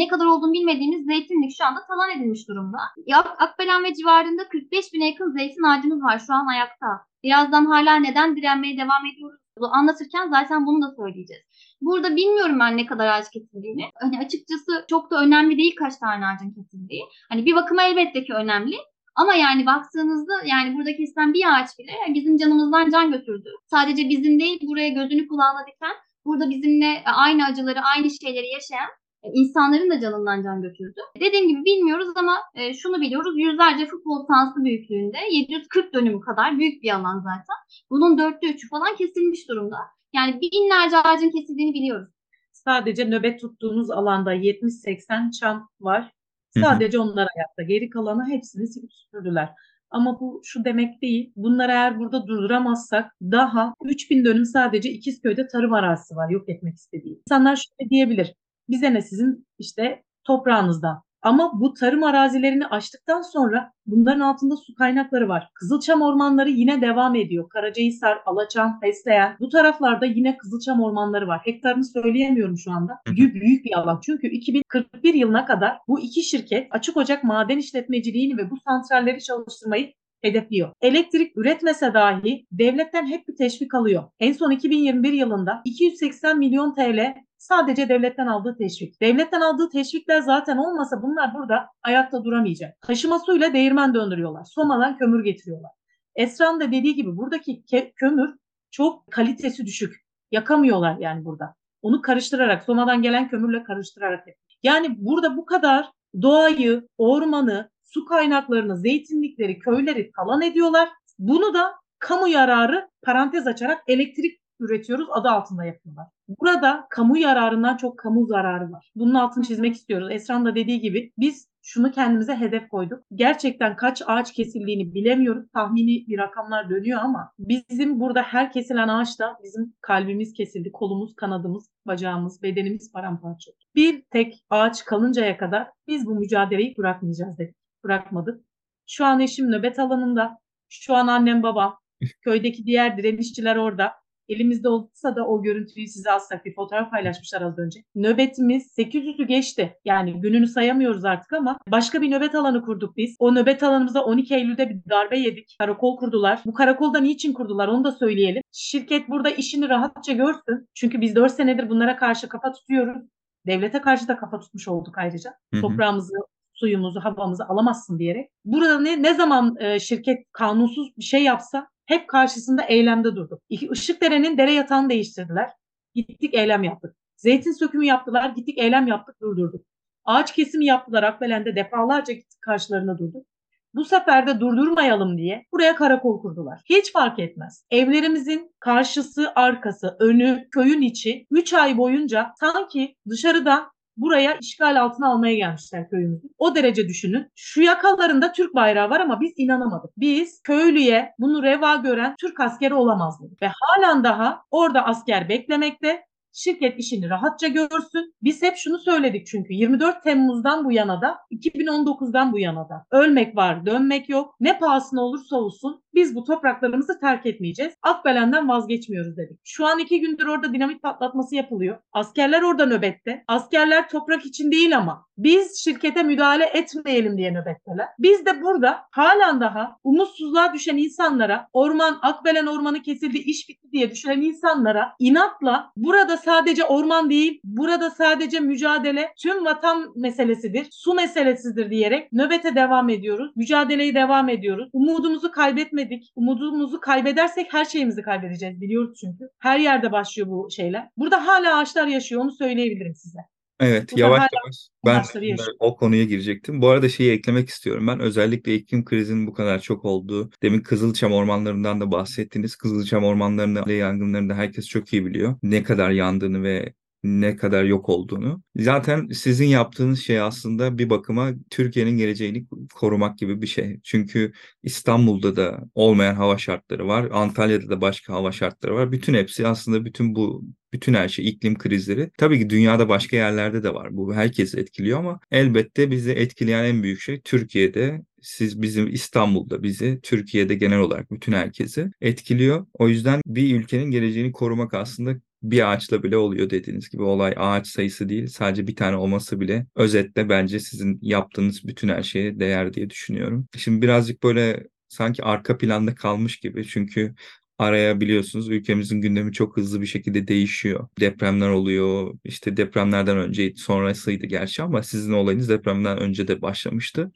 ne kadar olduğunu bilmediğimiz zeytinlik şu anda talan edilmiş durumda. Ak- Akbelen ve civarında 45 bine yakın zeytin ağacımız var şu an ayakta. Birazdan hala neden direnmeye devam ediyoruz anlatırken zaten bunu da söyleyeceğiz. Burada bilmiyorum ben ne kadar ağaç kesildiğini. Hani açıkçası çok da önemli değil kaç tane ağacın kesildiği. Hani bir bakıma elbette ki önemli. Ama yani baktığınızda yani burada kesilen bir ağaç bile bizim canımızdan can götürdü. Sadece bizim değil buraya gözünü kulağına diken, burada bizimle aynı acıları, aynı şeyleri yaşayan insanların da canından can götürdü. Dediğim gibi bilmiyoruz ama e, şunu biliyoruz. Yüzlerce futbol sahası büyüklüğünde 740 dönüm kadar büyük bir alan zaten. Bunun dörtte üçü falan kesilmiş durumda. Yani binlerce ağacın kesildiğini biliyoruz. Sadece nöbet tuttuğumuz alanda 70-80 çam var. Sadece onlar ayakta. Geri kalanı hepsini silip süpürdüler. Ama bu şu demek değil. Bunları eğer burada durduramazsak daha 3000 dönüm sadece İkizköy'de tarım arazisi var yok etmek istediği. İnsanlar şöyle diyebilir. Bize ne sizin işte toprağınızdan. Ama bu tarım arazilerini açtıktan sonra bunların altında su kaynakları var. Kızılçam ormanları yine devam ediyor. Karacahisar, Alaçam, Fesleğen. Bu taraflarda yine Kızılçam ormanları var. Hektarını söyleyemiyorum şu anda. Büyük, büyük bir alan. Çünkü 2041 yılına kadar bu iki şirket açık ocak maden işletmeciliğini ve bu santralleri çalıştırmayı hedefliyor. Elektrik üretmese dahi devletten hep bir teşvik alıyor. En son 2021 yılında 280 milyon TL sadece devletten aldığı teşvik. Devletten aldığı teşvikler zaten olmasa bunlar burada ayakta duramayacak. Taşıma suyla değirmen döndürüyorlar. Soma'dan kömür getiriyorlar. Esra'nın da dediği gibi buradaki kömür çok kalitesi düşük. Yakamıyorlar yani burada. Onu karıştırarak, Soma'dan gelen kömürle karıştırarak. Yani burada bu kadar doğayı, ormanı, su kaynaklarını, zeytinlikleri, köyleri talan ediyorlar. Bunu da kamu yararı parantez açarak elektrik üretiyoruz adı altında yapıyorlar. Burada kamu yararından çok kamu zararı var. Bunun altını çizmek istiyoruz. Esra'nın da dediği gibi biz şunu kendimize hedef koyduk. Gerçekten kaç ağaç kesildiğini bilemiyoruz. Tahmini bir rakamlar dönüyor ama bizim burada her kesilen ağaçta bizim kalbimiz kesildi, kolumuz, kanadımız, bacağımız, bedenimiz paramparça oldu. Bir tek ağaç kalıncaya kadar biz bu mücadeleyi bırakmayacağız dedik. Bırakmadık. Şu an eşim nöbet alanında. Şu an annem babam, köydeki diğer direnişçiler orada. Elimizde olsa da o görüntüyü size alsak bir fotoğraf paylaşmışlar az önce. Nöbetimiz 800'ü geçti. Yani gününü sayamıyoruz artık ama başka bir nöbet alanı kurduk biz. O nöbet alanımıza 12 Eylül'de bir darbe yedik. Karakol kurdular. Bu karakolda niçin kurdular onu da söyleyelim. Şirket burada işini rahatça görsün. Çünkü biz 4 senedir bunlara karşı kafa tutuyoruz. Devlete karşı da kafa tutmuş olduk ayrıca. Hı hı. Toprağımızı, suyumuzu, havamızı alamazsın diyerek. Burada ne ne zaman e, şirket kanunsuz bir şey yapsa hep karşısında eylemde durduk. Işıkdere'nin dere yatağını değiştirdiler. Gittik eylem yaptık. Zeytin sökümü yaptılar. Gittik eylem yaptık durdurduk. Ağaç kesimi yaptılar. Akbelen'de defalarca gittik karşılarına durduk. Bu sefer de durdurmayalım diye buraya karakol kurdular. Hiç fark etmez. Evlerimizin karşısı, arkası, önü, köyün içi 3 ay boyunca sanki dışarıda buraya işgal altına almaya gelmişler köyümüzü. O derece düşünün. Şu yakalarında Türk bayrağı var ama biz inanamadık. Biz köylüye bunu reva gören Türk askeri olamaz dedik. Ve halen daha orada asker beklemekte. Şirket işini rahatça görsün. Biz hep şunu söyledik çünkü 24 Temmuz'dan bu yana da 2019'dan bu yana da ölmek var dönmek yok. Ne pahasına olursa olsun biz bu topraklarımızı terk etmeyeceğiz. Akbelen'den vazgeçmiyoruz dedik. Şu an iki gündür orada dinamit patlatması yapılıyor. Askerler orada nöbette. Askerler toprak için değil ama biz şirkete müdahale etmeyelim diye nöbetteler. Biz de burada halen daha umutsuzluğa düşen insanlara orman, Akbelen ormanı kesildi, iş bitti diye düşünen insanlara inatla burada sadece orman değil, burada sadece mücadele tüm vatan meselesidir, su meselesidir diyerek nöbete devam ediyoruz. Mücadeleyi devam ediyoruz. Umudumuzu kaybetmedik. Umudumuzu kaybedersek her şeyimizi kaybedeceğiz biliyoruz çünkü. Her yerde başlıyor bu şeyler. Burada hala ağaçlar yaşıyor onu söyleyebilirim size. Evet, Bu da yavaş hala yavaş ben yaşıyor. o konuya girecektim. Bu arada şeyi eklemek istiyorum. Ben özellikle iklim krizinin bu kadar çok olduğu, demin Kızılçam ormanlarından da bahsettiniz. Kızılçam ormanlarında yangınlarında herkes çok iyi biliyor. Ne kadar yandığını ve ne kadar yok olduğunu. Zaten sizin yaptığınız şey aslında bir bakıma Türkiye'nin geleceğini korumak gibi bir şey. Çünkü İstanbul'da da olmayan hava şartları var. Antalya'da da başka hava şartları var. Bütün hepsi aslında bütün bu bütün her şey iklim krizleri. Tabii ki dünyada başka yerlerde de var. Bu herkesi etkiliyor ama elbette bizi etkileyen en büyük şey Türkiye'de siz bizim İstanbul'da bizi, Türkiye'de genel olarak bütün herkesi etkiliyor. O yüzden bir ülkenin geleceğini korumak aslında bir ağaçla bile oluyor dediğiniz gibi olay ağaç sayısı değil sadece bir tane olması bile özetle bence sizin yaptığınız bütün her şeye değer diye düşünüyorum. Şimdi birazcık böyle sanki arka planda kalmış gibi çünkü araya biliyorsunuz ülkemizin gündemi çok hızlı bir şekilde değişiyor. Depremler oluyor. İşte depremlerden önce sonrasıydı gerçi ama sizin olayınız depremden önce de başlamıştı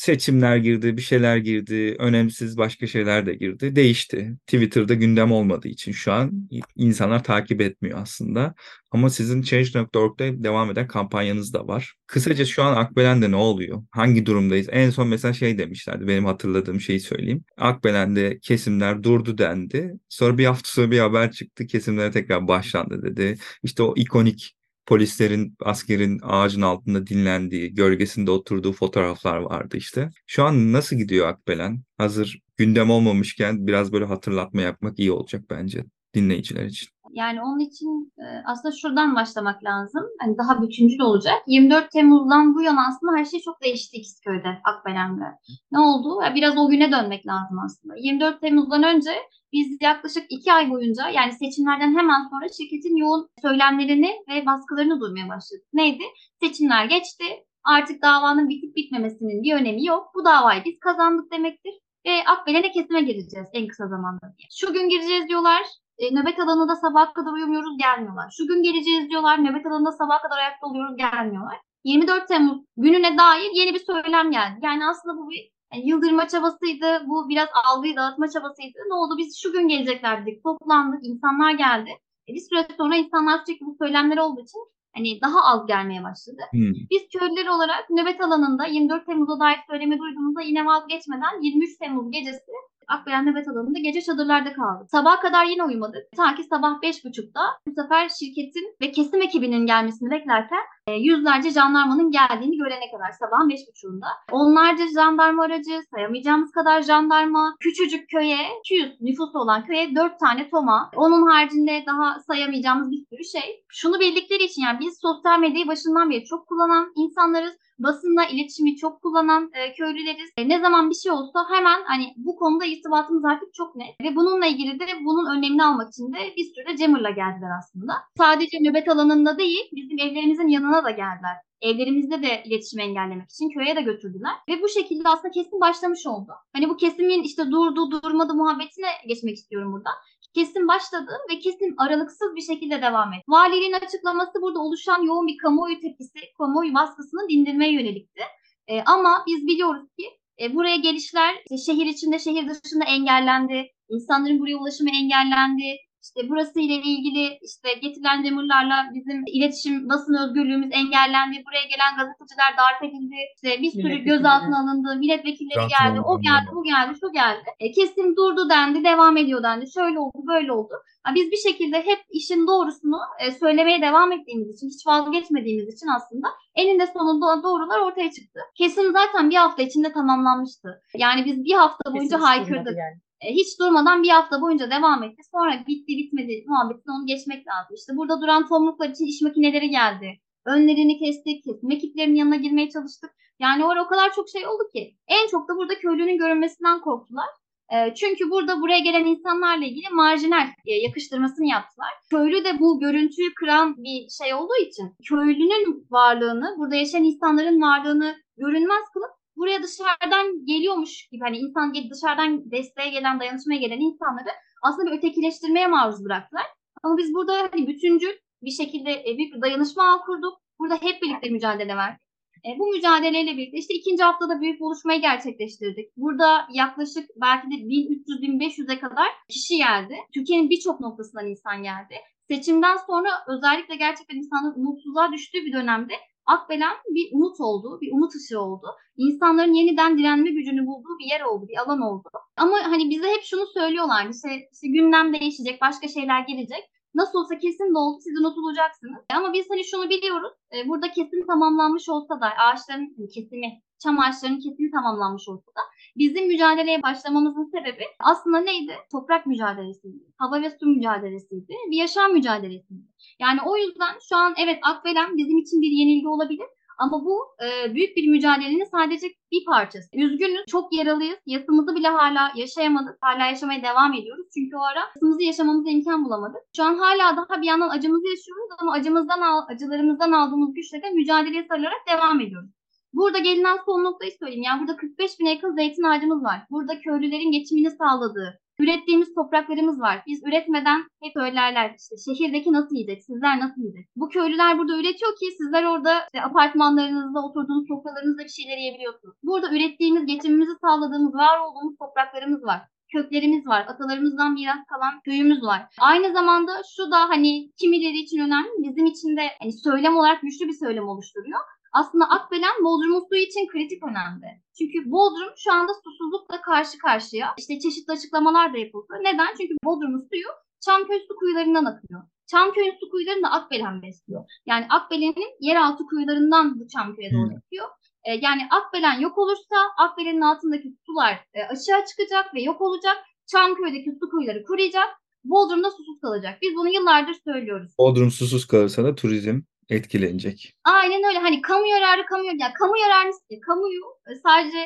seçimler girdi, bir şeyler girdi, önemsiz başka şeyler de girdi. Değişti. Twitter'da gündem olmadığı için şu an insanlar takip etmiyor aslında. Ama sizin Change.org'da devam eden kampanyanız da var. Kısaca şu an Akbelen'de ne oluyor? Hangi durumdayız? En son mesela şey demişlerdi. Benim hatırladığım şeyi söyleyeyim. Akbelen'de kesimler durdu dendi. Sonra bir hafta sonra bir haber çıktı. Kesimlere tekrar başlandı dedi. İşte o ikonik polislerin, askerin ağacın altında dinlendiği, gölgesinde oturduğu fotoğraflar vardı işte. Şu an nasıl gidiyor Akbelen? Hazır gündem olmamışken biraz böyle hatırlatma yapmak iyi olacak bence dinleyiciler için. Yani onun için e, aslında şuradan başlamak lazım. Hani daha bütüncül olacak. 24 Temmuz'dan bu yana aslında her şey çok değişti İkizköy'de, Akbelen'de. Ne oldu? Biraz o güne dönmek lazım aslında. 24 Temmuz'dan önce biz yaklaşık iki ay boyunca yani seçimlerden hemen sonra şirketin yoğun söylemlerini ve baskılarını duymaya başladık. Neydi? Seçimler geçti. Artık davanın bitip bitmemesinin bir önemi yok. Bu davayı biz kazandık demektir. Ve Akbelen'e kesime gireceğiz en kısa zamanda diye. Şu gün gireceğiz diyorlar. E, nöbet alanında sabaha kadar uyumuyoruz gelmiyorlar. Şu gün geleceğiz diyorlar. Nöbet alanında sabaha kadar ayakta oluyoruz gelmiyorlar. 24 Temmuz gününe dair yeni bir söylem geldi. Yani aslında bu bir yani yıldırma çabasıydı. Bu biraz algıyı dağıtma çabasıydı. Ne oldu? Biz şu gün gelecekler dedik. Toplandık. insanlar geldi. E, bir süre sonra insanlar sürekli bu söylemler olduğu için hani daha az gelmeye başladı. Hmm. Biz köylüler olarak nöbet alanında 24 Temmuz'a dair söylemi duyduğumuzda yine vazgeçmeden 23 Temmuz gecesi Akbelen nöbet alanında gece çadırlarda kaldık. Sabaha kadar yine uyumadık. Ta ki sabah 5.30'da bu sefer şirketin ve kesim ekibinin gelmesini beklerken yüzlerce jandarmanın geldiğini görene kadar sabahın beş buçuğunda. Onlarca jandarma aracı, sayamayacağımız kadar jandarma, küçücük köye, 200 nüfusu olan köye 4 tane toma, onun haricinde daha sayamayacağımız bir sürü şey. Şunu bildikleri için yani biz sosyal medyayı başından beri çok kullanan insanlarız basınla iletişimi çok kullanan e, köylüleriz. E, ne zaman bir şey olsa hemen hani bu konuda irtibatımız artık çok net. Ve bununla ilgili de bunun önlemini almak için de bir sürü de Cemur'la geldiler aslında. Sadece nöbet alanında değil bizim evlerimizin yanına da geldiler. Evlerimizde de iletişimi engellemek için köye de götürdüler. Ve bu şekilde aslında kesim başlamış oldu. Hani bu kesimin işte durdu durmadı muhabbetine geçmek istiyorum burada. Kesim başladı ve kesim aralıksız bir şekilde devam etti. Valiliğin açıklaması burada oluşan yoğun bir kamuoyu tepkisi, kamuoyu baskısını dindirmeye yönelikti. E, ama biz biliyoruz ki e, buraya gelişler işte şehir içinde, şehir dışında engellendi. İnsanların buraya ulaşımı engellendi. İşte burası ile ilgili işte getirilen demurlarla bizim iletişim basın özgürlüğümüz engellendi. Buraya gelen gazeteciler darp edildi. İşte bir sürü gözaltına alındı. Milletvekilleri geldi. O geldi, bu geldi, şu geldi. E, kesim durdu dendi, devam ediyor dendi. Şöyle oldu, böyle oldu. Yani biz bir şekilde hep işin doğrusunu e, söylemeye devam ettiğimiz için, hiç vazgeçmediğimiz için aslında eninde sonunda doğrular ortaya çıktı. Kesim zaten bir hafta içinde tamamlanmıştı. Yani biz bir hafta boyunca haykırdık. Yani. E, hiç durmadan bir hafta boyunca devam etti. Sonra bitti bitmedi muhabbetini onu geçmek lazım. İşte burada duran tomruklar için iş makineleri geldi. Önlerini kestik, kesim ekiplerinin yanına girmeye çalıştık. Yani orada o kadar çok şey oldu ki. En çok da burada köylünün görünmesinden korktular. E, çünkü burada buraya gelen insanlarla ilgili marjinal e, yakıştırmasını yaptılar. Köylü de bu görüntüyü kıran bir şey olduğu için köylünün varlığını, burada yaşayan insanların varlığını görünmez kılıp buraya dışarıdan geliyormuş gibi hani insan dışarıdan desteğe gelen, dayanışmaya gelen insanları aslında bir ötekileştirmeye maruz bıraktılar. Ama biz burada hani bütüncül bir şekilde e, büyük bir dayanışma ağ kurduk. Burada hep birlikte mücadele verdik. E, bu mücadeleyle birlikte işte ikinci haftada büyük buluşmayı gerçekleştirdik. Burada yaklaşık belki de 1300-1500'e kadar kişi geldi. Türkiye'nin birçok noktasından insan geldi. Seçimden sonra özellikle gerçekten insanların umutsuzluğa düştüğü bir dönemde Akbelen bir umut oldu, bir umut ışığı oldu. İnsanların yeniden direnme gücünü bulduğu bir yer oldu, bir alan oldu. Ama hani bize hep şunu söylüyorlardı, işte, işte gündem değişecek, başka şeyler gelecek. Nasıl olsa kesin oldu, siz unutulacaksınız. Ama biz hani şunu biliyoruz, e, burada kesin tamamlanmış olsa da, ağaçların hani kesimi, çam ağaçlarının kesimi tamamlanmış olsa da bizim mücadeleye başlamamızın sebebi aslında neydi? Toprak mücadelesiydi, hava ve su mücadelesiydi, bir yaşam mücadelesiydi. Yani o yüzden şu an evet Akbelen bizim için bir yenilgi olabilir ama bu e, büyük bir mücadelenin sadece bir parçası. Üzgünüz, çok yaralıyız. Yasımızı bile hala yaşayamadık. Hala yaşamaya devam ediyoruz. Çünkü o ara yasımızı yaşamamıza imkan bulamadık. Şu an hala daha bir yandan acımızı yaşıyoruz ama acımızdan acılarımızdan aldığımız güçle de mücadeleye sarılarak devam ediyoruz. Burada gelinen son noktayı söyleyeyim. Yani burada 45 bin yakın zeytin ağacımız var. Burada köylülerin geçimini sağladığı, Ürettiğimiz topraklarımız var. Biz üretmeden hep söylerler işte şehirdeki nasıl yiyecek, sizler nasıl yiyecek? Bu köylüler burada üretiyor ki sizler orada işte apartmanlarınızda oturduğunuz sofralarınızda bir şeyler yiyebiliyorsunuz. Burada ürettiğimiz, geçimimizi sağladığımız, var olduğumuz topraklarımız var köklerimiz var. Atalarımızdan miras kalan köyümüz var. Aynı zamanda şu da hani kimileri için önemli, bizim için de hani söylem olarak güçlü bir söylem oluşturuyor aslında Akbelen Bodrum'un suyu için kritik önemli. Çünkü Bodrum şu anda susuzlukla karşı karşıya. İşte çeşitli açıklamalar da yapıldı. Neden? Çünkü Bodrum'un suyu Çamköy su kuyularından akıyor. Çamköy'ün su kuyularını da Akbelen besliyor. Yani Akbelen'in yeraltı kuyularından bu Çamköy'e doğru akıyor. E, yani Akbelen yok olursa Akbelen'in altındaki sular e, aşağı çıkacak ve yok olacak. Çamköy'deki su kuyuları kuruyacak. Bodrum'da susuz kalacak. Biz bunu yıllardır söylüyoruz. Bodrum susuz kalırsa da turizm etkilenecek. Aynen öyle. Hani kamu yararı kamu yararı. Yani kamu yararı kamuyu e, sadece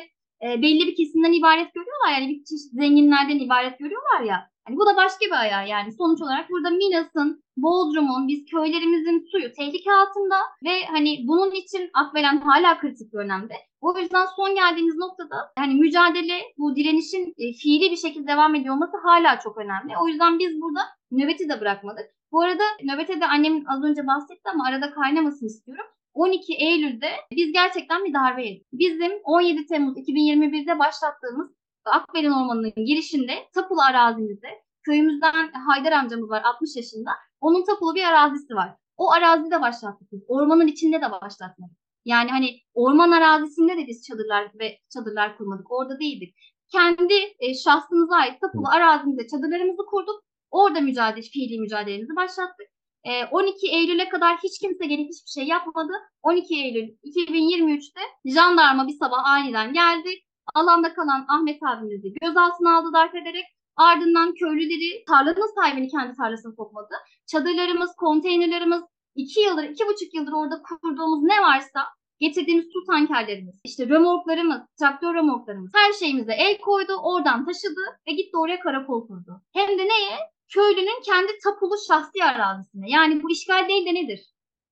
e, belli bir kesimden ibaret görüyorlar. Yani bir çeşit zenginlerden ibaret görüyorlar ya. Hani bu da başka bir ayağı yani. Sonuç olarak burada Milas'ın, Bodrum'un, biz köylerimizin suyu tehlike altında ve hani bunun için Akbelen hala kritik bir önemde. O yüzden son geldiğimiz noktada hani mücadele, bu direnişin e, fiili bir şekilde devam ediyor olması hala çok önemli. O yüzden biz burada nöbeti de bırakmadık. Bu arada nöbete de annem az önce bahsetti ama arada kaynamasını istiyorum. 12 Eylül'de biz gerçekten bir darbe yedik. Bizim 17 Temmuz 2021'de başlattığımız Akbelen Ormanı'nın girişinde tapulu arazimizde köyümüzden Haydar amcamız var 60 yaşında. Onun tapulu bir arazisi var. O arazide başlattık biz. Ormanın içinde de başlatmadık. Yani hani orman arazisinde de biz çadırlar ve çadırlar kurmadık. Orada değildik. Kendi e, şahsımıza ait tapulu arazimizde çadırlarımızı kurduk. Orada mücadele, fiili mücadelemizi başlattık. E, 12 Eylül'e kadar hiç kimse gelip hiçbir şey yapmadı. 12 Eylül 2023'te jandarma bir sabah aniden geldi. Alanda kalan Ahmet abimizi gözaltına aldı darp ederek. Ardından köylüleri tarlanın sahibini kendi tarlasına sokmadı. Çadırlarımız, konteynerlerimiz, iki yıldır, iki buçuk yıldır orada kurduğumuz ne varsa getirdiğimiz su tankerlerimiz, işte römorklarımız, traktör römorklarımız her şeyimize el koydu, oradan taşıdı ve gitti oraya karakol kurdu. Hem de neye? Köylünün kendi tapulu şahsi arazisine. Yani bu işgal değil de nedir?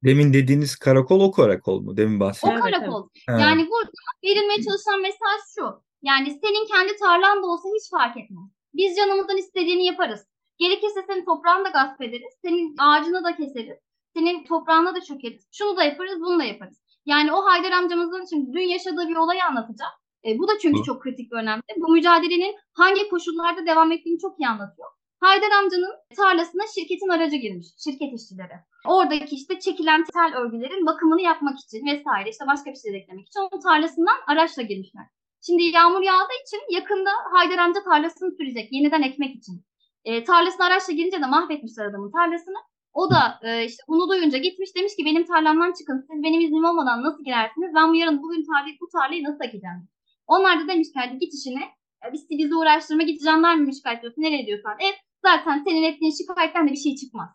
Demin dediğiniz karakol o karakol mu? Demin O bahsettim. Evet, karakol. Evet. Yani burada verilmeye çalışan mesaj şu. Yani senin kendi tarlan da olsa hiç fark etmez. Biz canımızdan istediğini yaparız. Gerekirse senin toprağını da gasp ederiz. Senin ağacını da keseriz. Senin toprağına da çökeriz. Şunu da yaparız, bunu da yaparız. Yani o Haydar amcamızın şimdi dün yaşadığı bir olayı anlatacağım. E, bu da çünkü Hı. çok kritik ve önemli. Bu mücadelenin hangi koşullarda devam ettiğini çok iyi anlatıyor. Haydar amcanın tarlasına şirketin aracı girmiş, şirket işçileri. Oradaki işte çekilen tel örgülerin bakımını yapmak için vesaire işte başka bir şey eklemek için onun tarlasından araçla girmişler. Şimdi yağmur yağdığı için yakında Haydar amca tarlasını sürecek yeniden ekmek için. E, tarlasına araçla girince de mahvetmişler adamın tarlasını. O da e, işte bunu duyunca gitmiş demiş ki benim tarlamdan çıkın. Siz benim iznim olmadan nasıl girersiniz? Ben bu yarın bugün tarlayı, bu tarlayı nasıl ekeceğim? Onlar da demiş ki hadi git işine. E, biz bizi uğraştırma git jandarma şikayet ediyorsun. Nereye diyorsan. Evet zaten senin ettiğin şikayetten de bir şey çıkmaz.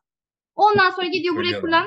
Ondan sonra gidiyor buraya kurulan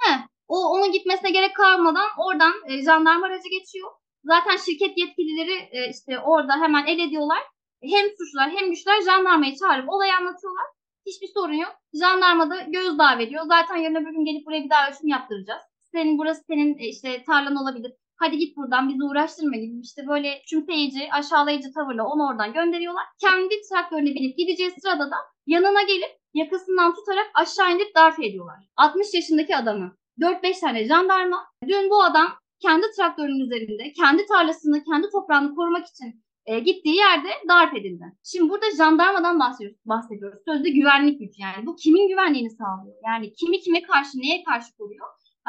He, o onun gitmesine gerek kalmadan oradan e, jandarma aracı geçiyor. Zaten şirket yetkilileri e, işte orada hemen el ediyorlar. Hem suçlular hem güçler jandarmayı çağırıp olayı anlatıyorlar. Hiçbir sorun yok. Jandarma da gözdağı veriyor. Zaten yarın öbür gün gelip buraya bir daha ölçüm yaptıracağız. Senin burası senin e, işte tarlan olabilir. Hadi git buradan bizi uğraştırma gibi işte böyle küçümseyici, aşağılayıcı tavırla onu oradan gönderiyorlar. Kendi traktörüne binip gideceği sırada da yanına gelip yakasından tutarak aşağı indirip darp ediyorlar. 60 yaşındaki adamı 4-5 tane jandarma. Dün bu adam kendi traktörünün üzerinde kendi tarlasını, kendi toprağını korumak için e, gittiği yerde darp edildi. Şimdi burada jandarmadan bahsediyoruz. bahsediyoruz. Sözde güvenlik güç yani. Bu kimin güvenliğini sağlıyor? Yani kimi kime karşı, neye karşı koruyor?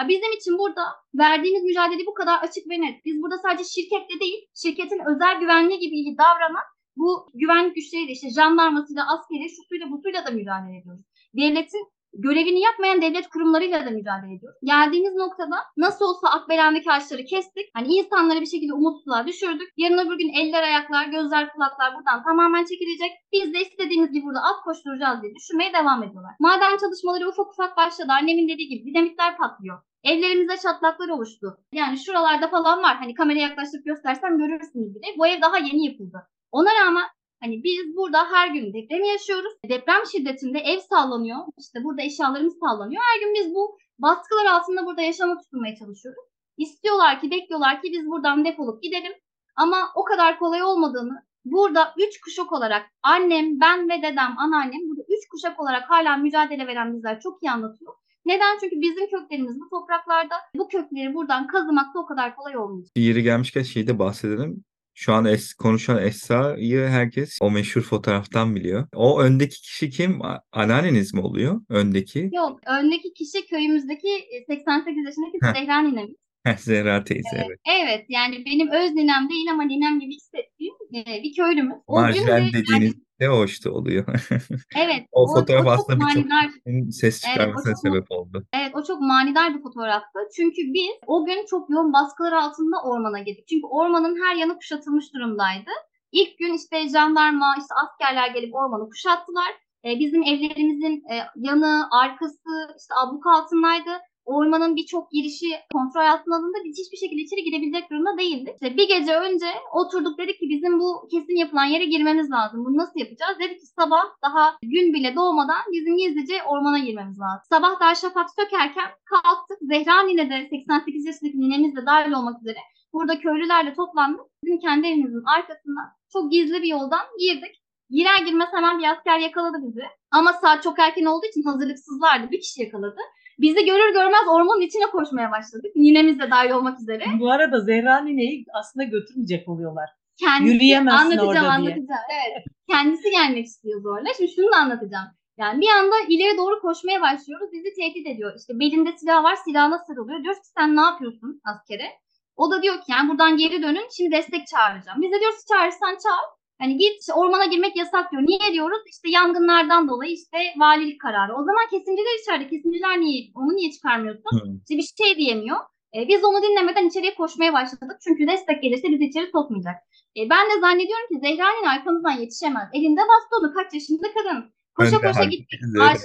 Bizim için burada verdiğimiz mücadele bu kadar açık ve net. Biz burada sadece şirketle değil, şirketin özel güvenliği gibi davranan bu güvenlik güçleriyle işte jandarmasıyla, askeri, şusuyla, busuyla da mücadele ediyoruz. Devletin görevini yapmayan devlet kurumlarıyla da mücadele ediyoruz. Geldiğimiz noktada nasıl olsa Akbelen'deki ağaçları kestik. Hani insanları bir şekilde umutsuzluğa düşürdük. Yarın öbür gün eller, ayaklar, gözler, kulaklar buradan tamamen çekilecek. Biz de istediğimiz gibi burada at koşturacağız diye düşünmeye devam ediyorlar. Maden çalışmaları ufak ufak başladı. Annemin dediği gibi dinamitler patlıyor. Evlerimizde çatlaklar oluştu. Yani şuralarda falan var. Hani kameraya yaklaştırıp göstersem görürsünüz bile. Bu ev daha yeni yapıldı. Ona rağmen Hani biz burada her gün depremi yaşıyoruz. Deprem şiddetinde ev sallanıyor. İşte burada eşyalarımız sallanıyor. Her gün biz bu baskılar altında burada yaşama tutunmaya çalışıyoruz. İstiyorlar ki, bekliyorlar ki biz buradan defolup gidelim. Ama o kadar kolay olmadığını burada üç kuşak olarak annem, ben ve dedem, anneannem burada üç kuşak olarak hala mücadele veren bizler çok iyi anlatıyor. Neden? Çünkü bizim köklerimiz bu topraklarda. Bu kökleri buradan kazımak da o kadar kolay olmuyor. Yeri gelmişken şeyi de bahsedelim. Şu an es konuşan Esra'yı herkes o meşhur fotoğraftan biliyor. O öndeki kişi kim? Anneanneniz mi oluyor? Öndeki. Yok, öndeki kişi köyümüzdeki e, 88 yaşındaki Heh. Zehra ninemiz. Heh, Zehra teyze evet. Evet yani benim öz ninem değil ama ninem gibi hissettiğim e, bir köylümüz. O Marjinal de dediğiniz de o işte oluyor. evet O fotoğraf çok aslında manidar, ses Evet, o çıkarmasına çok- sebep oldu. evet o çok manidar bir fotoğraftı. Çünkü biz o gün çok yoğun baskılar altında ormana girdik. Çünkü ormanın her yanı kuşatılmış durumdaydı. İlk gün işte jandarma, işte askerler gelip ormanı kuşattılar. E, bizim evlerimizin e, yanı, arkası, işte abluk altındaydı. Ormanın birçok girişi kontrol altına alındı. Biz hiçbir şekilde içeri girebilecek durumda değildik. İşte bir gece önce oturduk dedik ki bizim bu kesin yapılan yere girmemiz lazım. Bunu nasıl yapacağız? Dedik ki sabah daha gün bile doğmadan bizim gizlice ormana girmemiz lazım. Sabah daha şafak sökerken kalktık. Zehra nine de 88 yaşındaki ninemiz de dahil olmak üzere burada köylülerle toplandık. Bizim kendi evimizin arkasından çok gizli bir yoldan girdik. Girer girmez hemen bir asker yakaladı bizi. Ama saat çok erken olduğu için hazırlıksızlardı. Bir kişi yakaladı. Bizi görür görmez ormanın içine koşmaya başladık. Ninemiz de dahil olmak üzere. Bu arada Zehra Nine'yi aslında götürmeyecek oluyorlar. Kendisi Yürüyemezsin anlatacağım orada diye. anlatacağım. Evet. Kendisi gelmek istiyor zorla. Şimdi şunu da anlatacağım. Yani bir anda ileri doğru koşmaya başlıyoruz. Bizi tehdit ediyor. İşte belinde silah var silahına sarılıyor. Diyoruz ki sen ne yapıyorsun askere? O da diyor ki yani buradan geri dönün şimdi destek çağıracağım. Biz de diyoruz çağırırsan çağır. Hani git işte ormana girmek yasak diyor. Niye diyoruz? İşte yangınlardan dolayı işte valilik kararı. O zaman kesimciler içeride. Kesimciler niye? Onu niye çıkarmıyorsun? Hı. İşte bir şey diyemiyor. E, biz onu dinlemeden içeriye koşmaya başladık. Çünkü destek gelirse bizi içeri sokmayacak. E, ben de zannediyorum ki Zehra'nın arkamızdan yetişemez. Elinde bastonu kaç yaşında kadın. Koşa koşa gittik. Ağaç,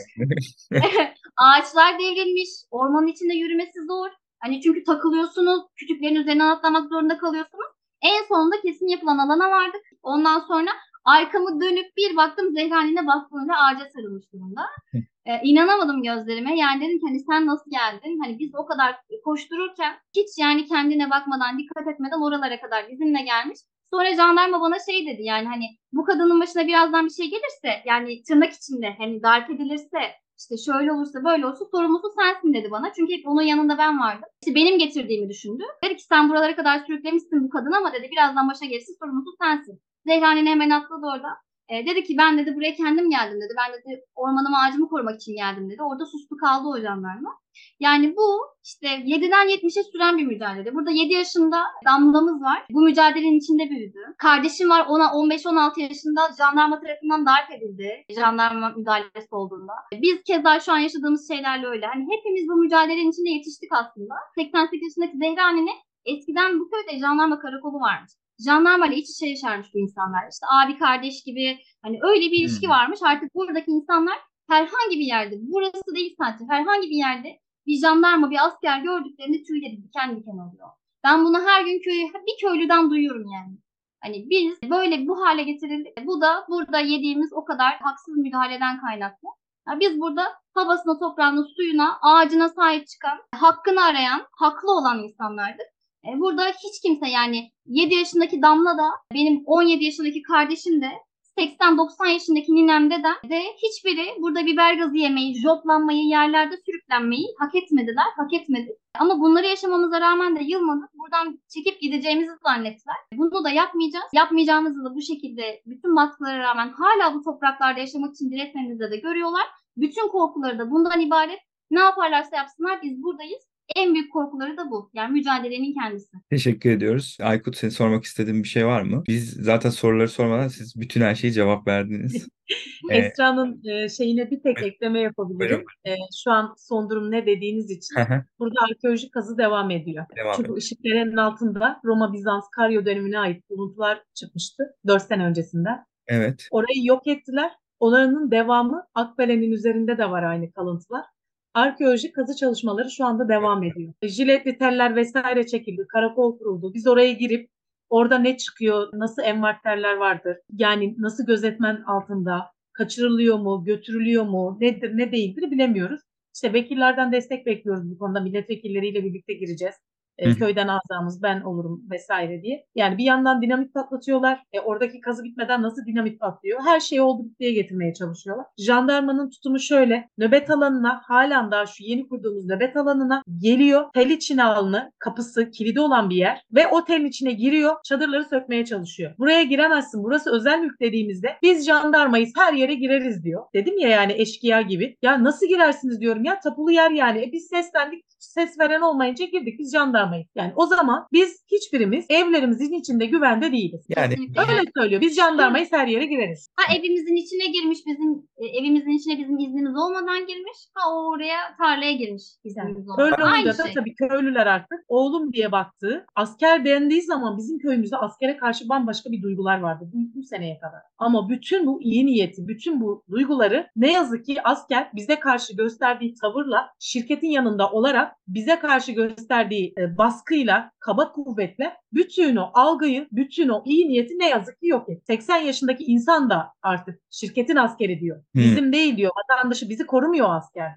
ağaçlar devrilmiş. Ormanın içinde yürümesi zor. Hani çünkü takılıyorsunuz. Kütüklerin üzerine atlamak zorunda kalıyorsunuz. En sonunda kesin yapılan alana vardık. Ondan sonra arkamı dönüp bir baktım Zehra yine bastonuyla ağaca sarılmış durumda. Ee, inanamadım gözlerime. Yani dedim ki hani sen nasıl geldin? Hani biz o kadar koştururken hiç yani kendine bakmadan, dikkat etmeden oralara kadar bizimle gelmiş. Sonra jandarma bana şey dedi yani hani bu kadının başına birazdan bir şey gelirse yani tırnak içinde hani darp edilirse işte şöyle olursa böyle olursa sorumlusu sensin dedi bana. Çünkü hep onun yanında ben vardım. İşte benim getirdiğimi düşündü. Dedi ki sen buralara kadar sürüklemişsin bu kadını ama dedi birazdan başa gelirse sorumlusu sensin. Zehra'nın hemen atladı orada. E, dedi ki ben dedi buraya kendim geldim dedi. Ben dedi ormanımı ağacımı korumak için geldim dedi. Orada sustu kaldı o jandarma. Yani bu işte 7'den 70'e süren bir mücadele. Burada 7 yaşında damlamız var. Bu mücadelenin içinde büyüdü. Kardeşim var ona 15-16 yaşında jandarma tarafından darp edildi. Jandarma müdahalesi olduğunda. Biz keza şu an yaşadığımız şeylerle öyle. Hani hepimiz bu mücadelenin içinde yetiştik aslında. 88 yaşındaki Zehra annene eskiden bu köyde jandarma karakolu varmış. Jandarma ile iç içe yaşarmış bu insanlar. İşte abi kardeş gibi hani öyle bir ilişki Hmm. varmış. Artık buradaki insanlar herhangi bir yerde, burası değil sadece herhangi bir yerde bir jandarma, bir asker gördüklerinde tüyleri diken diken oluyor. Ben bunu her gün köy, bir köylüden duyuyorum yani. Hani biz böyle bu hale getirildik. Bu da burada yediğimiz o kadar haksız müdahaleden kaynaklı. Ya biz burada havasına, toprağına, suyuna, ağacına sahip çıkan, hakkını arayan, haklı olan insanlardık. E, burada hiç kimse yani 7 yaşındaki Damla da benim 17 yaşındaki kardeşim de 80-90 yaşındaki ninem dedem de hiçbiri burada biber gazı yemeyi, joplanmayı, yerlerde sürüklenmeyi hak etmediler, hak etmedik. Ama bunları yaşamamıza rağmen de yılmadık. Buradan çekip gideceğimizi zannettiler. Bunu da yapmayacağız. Yapmayacağımızı da bu şekilde bütün baskılara rağmen hala bu topraklarda yaşamak için diretmemizde de görüyorlar. Bütün korkuları da bundan ibaret. Ne yaparlarsa yapsınlar biz buradayız. En büyük korkuları da bu. Yani mücadelenin kendisi. Teşekkür ediyoruz. Aykut senin sormak istediğin bir şey var mı? Biz zaten soruları sormadan siz bütün her şeyi cevap verdiniz. Esra'nın e, şeyine bir tek ekleme yapabilirim. E, şu an son durum ne dediğiniz için. Burada arkeolojik kazı devam ediyor. Devam Çünkü ediyor. Işıkdere'nin altında Roma Bizans Karyo dönemine ait buluntular çıkmıştı 4 sene öncesinde. Evet. Orayı yok ettiler. Oranın devamı Akbelen'in üzerinde de var aynı kalıntılar. Arkeolojik kazı çalışmaları şu anda devam ediyor. Jiletli teller vesaire çekildi, karakol kuruldu. Biz oraya girip orada ne çıkıyor, nasıl envanterler vardır, yani nasıl gözetmen altında, kaçırılıyor mu, götürülüyor mu, nedir ne değildir bilemiyoruz. İşte vekillerden destek bekliyoruz bu konuda. Milletvekilleriyle birlikte gireceğiz. E, köyden azamız ben olurum vesaire diye. Yani bir yandan dinamit patlatıyorlar. E, oradaki kazı bitmeden nasıl dinamit patlıyor? Her şeyi oldu bittiye getirmeye çalışıyorlar. Jandarmanın tutumu şöyle. Nöbet alanına halen daha şu yeni kurduğumuz nöbet alanına geliyor. Tel içine alını kapısı kilidi olan bir yer ve o telin içine giriyor. Çadırları sökmeye çalışıyor. Buraya giremezsin. Burası özel mülk dediğimizde biz jandarmayız her yere gireriz diyor. Dedim ya yani eşkıya gibi. Ya nasıl girersiniz diyorum ya tapulu yer yani. E, biz seslendik ses veren olmayınca girdik biz jandarmayız. Yani o zaman biz hiçbirimiz evlerimizin içinde güvende değiliz. Yani. Öyle söylüyor. Biz jandarmayız her yere gireriz. Ha evimizin içine girmiş bizim e, evimizin içine bizim iznimiz olmadan girmiş. Ha o oraya tarlaya girmiş iznimiz olmadan. Öyle Aynı olunca da şey. tabii köylüler artık oğlum diye baktığı asker dendiği zaman bizim köyümüzde askere karşı bambaşka bir duygular vardı bu, bu seneye kadar. Ama bütün bu iyi niyeti, bütün bu duyguları ne yazık ki asker bize karşı gösterdiği tavırla şirketin yanında olarak bize karşı gösterdiği e, baskıyla, kaba kuvvetle bütün o algıyı, bütün o iyi niyeti ne yazık ki yok etti. 80 yaşındaki insan da artık şirketin askeri diyor. Bizim değil diyor. Vatandaşı bizi korumuyor asker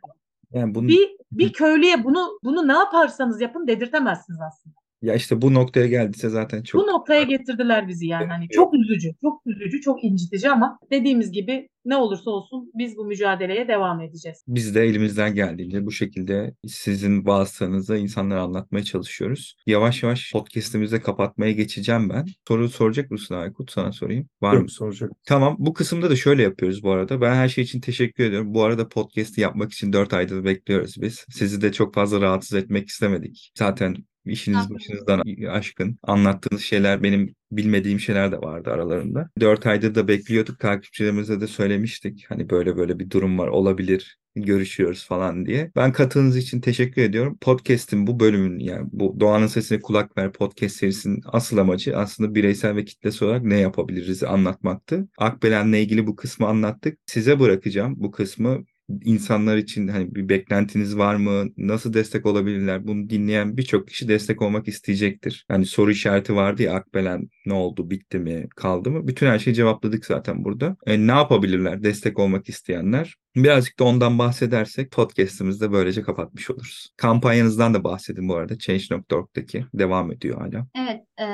yani bunu Bir bir köylüye bunu bunu ne yaparsanız yapın dedirtemezsiniz aslında. Ya işte bu noktaya geldiyse zaten çok Bu noktaya getirdiler bizi yani hani çok üzücü, çok üzücü, çok incitici ama dediğimiz gibi ne olursa olsun biz bu mücadeleye devam edeceğiz. Biz de elimizden geldiğince bu şekilde sizin vasıtanızı insanlara anlatmaya çalışıyoruz. Yavaş yavaş podcast'imizi kapatmaya geçeceğim ben. Soru soracak mısın Aykut? Sana sorayım. Var mı? Yok, soracak. Tamam. Bu kısımda da şöyle yapıyoruz bu arada. Ben her şey için teşekkür ediyorum. Bu arada podcast'i yapmak için 4 aydır bekliyoruz biz. Sizi de çok fazla rahatsız etmek istemedik. Zaten İşiniz başınızdan aşkın. Anlattığınız şeyler benim bilmediğim şeyler de vardı aralarında. Dört aydır da bekliyorduk. Takipçilerimize de söylemiştik. Hani böyle böyle bir durum var olabilir görüşüyoruz falan diye. Ben katılınız için teşekkür ediyorum. Podcast'in bu bölümün yani bu Doğanın Sesine Kulak Ver podcast serisinin asıl amacı aslında bireysel ve kitlesi olarak ne yapabiliriz anlatmaktı. Akbelen'le ilgili bu kısmı anlattık. Size bırakacağım bu kısmı insanlar için hani bir beklentiniz var mı? Nasıl destek olabilirler? Bunu dinleyen birçok kişi destek olmak isteyecektir. Yani soru işareti vardı ya Akbelen ne oldu? Bitti mi? Kaldı mı? Bütün her şeyi cevapladık zaten burada. E, ne yapabilirler destek olmak isteyenler? Birazcık da ondan bahsedersek podcast'imizi de böylece kapatmış oluruz. Kampanyanızdan da bahsedin bu arada. Change.org'daki devam ediyor hala. Evet, e,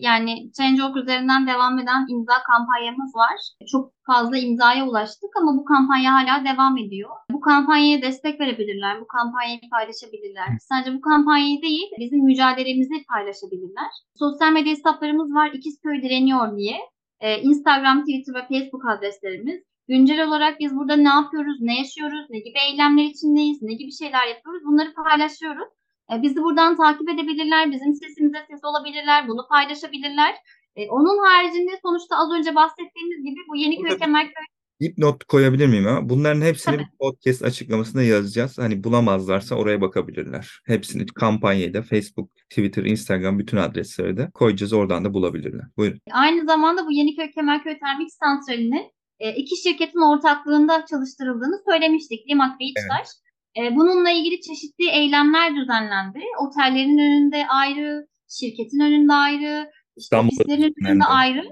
yani Change.org üzerinden devam eden imza kampanyamız var. Çok fazla imzaya ulaştık ama bu kampanya hala devam ediyor. Bu kampanyaya destek verebilirler, bu kampanyayı paylaşabilirler. Sadece bu kampanyayı değil, bizim mücadelemizi paylaşabilirler. Sosyal medya hesaplarımız var, İkizköy Direniyor diye. E, Instagram, Twitter ve Facebook adreslerimiz. Güncel olarak biz burada ne yapıyoruz, ne yaşıyoruz, ne gibi eylemler içindeyiz, ne gibi şeyler yapıyoruz bunları paylaşıyoruz. E, bizi buradan takip edebilirler, bizim sesimize ses olabilirler, bunu paylaşabilirler. E, onun haricinde sonuçta az önce bahsettiğimiz gibi bu Yeniköy Burada- Kemerköy Dipnot koyabilir miyim ama bunların hepsini bir podcast açıklamasında yazacağız. Hani bulamazlarsa oraya bakabilirler. Hepsini kampanyayı da Facebook, Twitter, Instagram bütün adresleri de koyacağız. Oradan da bulabilirler. Buyurun. Aynı zamanda bu Yeniköy Kemerköy Termik Santrali'nin e, iki şirketin ortaklığında çalıştırıldığını söylemiştik. Limak ve İçtaş. E, bununla ilgili çeşitli eylemler düzenlendi. Otellerin önünde ayrı, şirketin önünde ayrı, işte ofislerin önünde ayrı.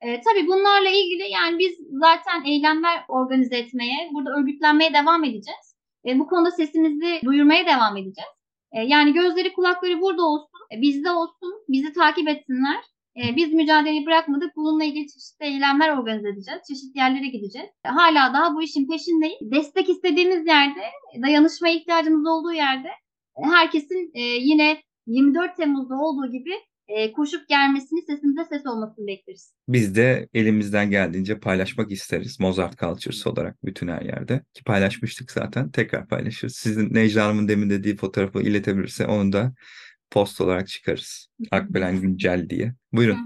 E, tabii bunlarla ilgili yani biz zaten eylemler organize etmeye, burada örgütlenmeye devam edeceğiz. E, bu konuda sesimizi duyurmaya devam edeceğiz. E, yani gözleri kulakları burada olsun, e, bizde olsun, bizi takip etsinler. E, biz mücadeleyi bırakmadık. Bununla ilgili çeşitli eylemler organize edeceğiz. Çeşitli yerlere gideceğiz. Hala daha bu işin peşindeyiz. Destek istediğimiz yerde, dayanışmaya ihtiyacımız olduğu yerde herkesin e, yine 24 Temmuz'da olduğu gibi e, koşup gelmesini, sesimize ses olmasını bekleriz. Biz de elimizden geldiğince paylaşmak isteriz. Mozart Cultures olarak bütün her yerde. Ki paylaşmıştık zaten. Tekrar paylaşırız. Sizin Necla Hanım'ın demin dediği fotoğrafı iletebilirse onu da post olarak çıkarız. Akbelen Güncel diye. Buyurun.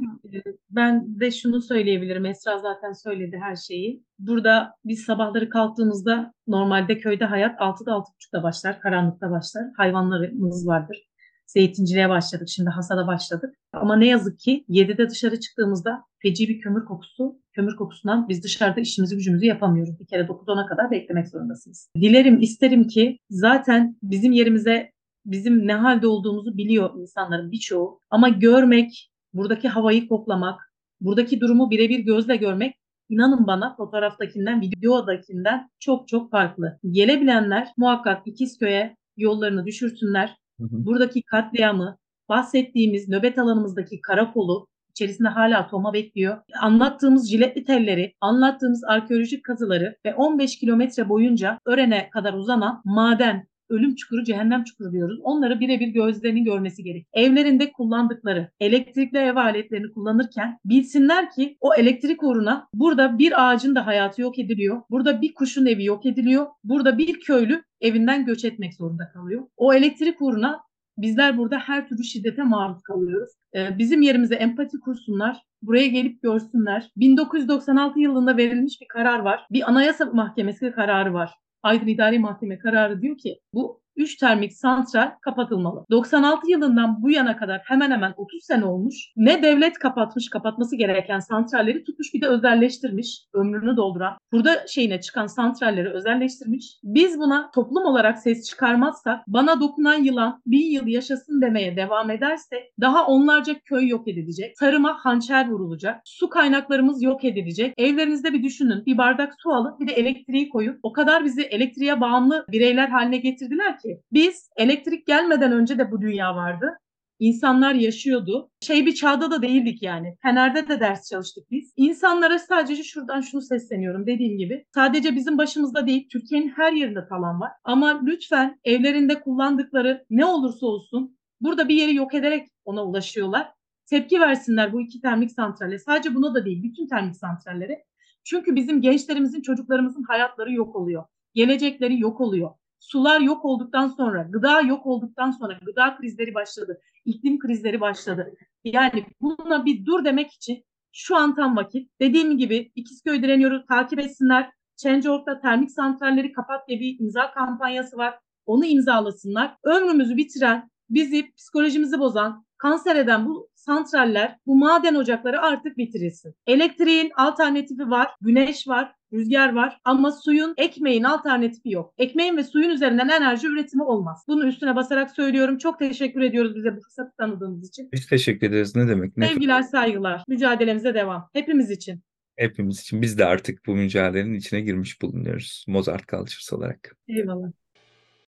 Ben de şunu söyleyebilirim. Esra zaten söyledi her şeyi. Burada biz sabahları kalktığımızda normalde köyde hayat 6'da 6.30'da başlar. Karanlıkta başlar. Hayvanlarımız vardır. Zeytinciliğe başladık. Şimdi hasada başladık. Ama ne yazık ki 7'de dışarı çıktığımızda feci bir kömür kokusu. Kömür kokusundan biz dışarıda işimizi gücümüzü yapamıyoruz. Bir kere 9-10'a kadar beklemek zorundasınız. Dilerim, isterim ki zaten bizim yerimize bizim ne halde olduğumuzu biliyor insanların birçoğu. Ama görmek, buradaki havayı koklamak, buradaki durumu birebir gözle görmek inanın bana fotoğraftakinden, videodakinden çok çok farklı. Gelebilenler muhakkak İkizköy'e yollarını düşürsünler. Hı hı. Buradaki katliamı, bahsettiğimiz nöbet alanımızdaki karakolu, içerisinde hala Toma bekliyor. Anlattığımız jiletli telleri, anlattığımız arkeolojik kazıları ve 15 kilometre boyunca Ören'e kadar uzanan maden, ölüm çukuru, cehennem çukuru diyoruz. Onları birebir gözlerinin görmesi gerek. Evlerinde kullandıkları elektrikli ev aletlerini kullanırken bilsinler ki o elektrik uğruna burada bir ağacın da hayatı yok ediliyor. Burada bir kuşun evi yok ediliyor. Burada bir köylü evinden göç etmek zorunda kalıyor. O elektrik uğruna bizler burada her türlü şiddete maruz kalıyoruz. Ee, bizim yerimize empati kursunlar. Buraya gelip görsünler. 1996 yılında verilmiş bir karar var. Bir anayasa mahkemesi kararı var. Aydın İdari Mahkeme kararı diyor ki bu 3 termik santral kapatılmalı. 96 yılından bu yana kadar hemen hemen 30 sene olmuş. Ne devlet kapatmış, kapatması gereken santralleri tutmuş bir de özelleştirmiş. Ömrünü dolduran. Burada şeyine çıkan santralleri özelleştirmiş. Biz buna toplum olarak ses çıkarmazsak bana dokunan yılan bin yıl yaşasın demeye devam ederse daha onlarca köy yok edilecek. Tarıma hançer vurulacak. Su kaynaklarımız yok edilecek. Evlerinizde bir düşünün. Bir bardak su alın bir de elektriği koyun. O kadar bizi elektriğe bağımlı bireyler haline getirdiler ki. Biz elektrik gelmeden önce de bu dünya vardı. İnsanlar yaşıyordu. Şey bir çağda da değildik yani. Fener'de de ders çalıştık biz. İnsanlara sadece şuradan şunu sesleniyorum dediğim gibi. Sadece bizim başımızda değil, Türkiye'nin her yerinde talan var. Ama lütfen evlerinde kullandıkları ne olursa olsun burada bir yeri yok ederek ona ulaşıyorlar. Tepki versinler bu iki termik santrale. Sadece buna da değil, bütün termik santrallere. Çünkü bizim gençlerimizin, çocuklarımızın hayatları yok oluyor. Gelecekleri yok oluyor. Sular yok olduktan sonra, gıda yok olduktan sonra, gıda krizleri başladı, iklim krizleri başladı. Yani buna bir dur demek için şu an tam vakit. Dediğim gibi İkizköy direniyoruz, takip etsinler. Change.org'da termik santralleri kapat diye bir imza kampanyası var. Onu imzalasınlar. Ömrümüzü bitiren, bizi psikolojimizi bozan, kanser eden bu santraller, bu maden ocakları artık bitirilsin. Elektriğin alternatifi var, güneş var, rüzgar var ama suyun, ekmeğin alternatifi yok. Ekmeğin ve suyun üzerinden enerji üretimi olmaz. Bunu üstüne basarak söylüyorum. Çok teşekkür ediyoruz bize bu fırsatı tanıdığınız için. Biz teşekkür ederiz. Ne demek? Ne Sevgiler, saygılar. Mücadelemize devam. Hepimiz için. Hepimiz için biz de artık bu mücadelenin içine girmiş bulunuyoruz Mozart Cultures olarak. Eyvallah.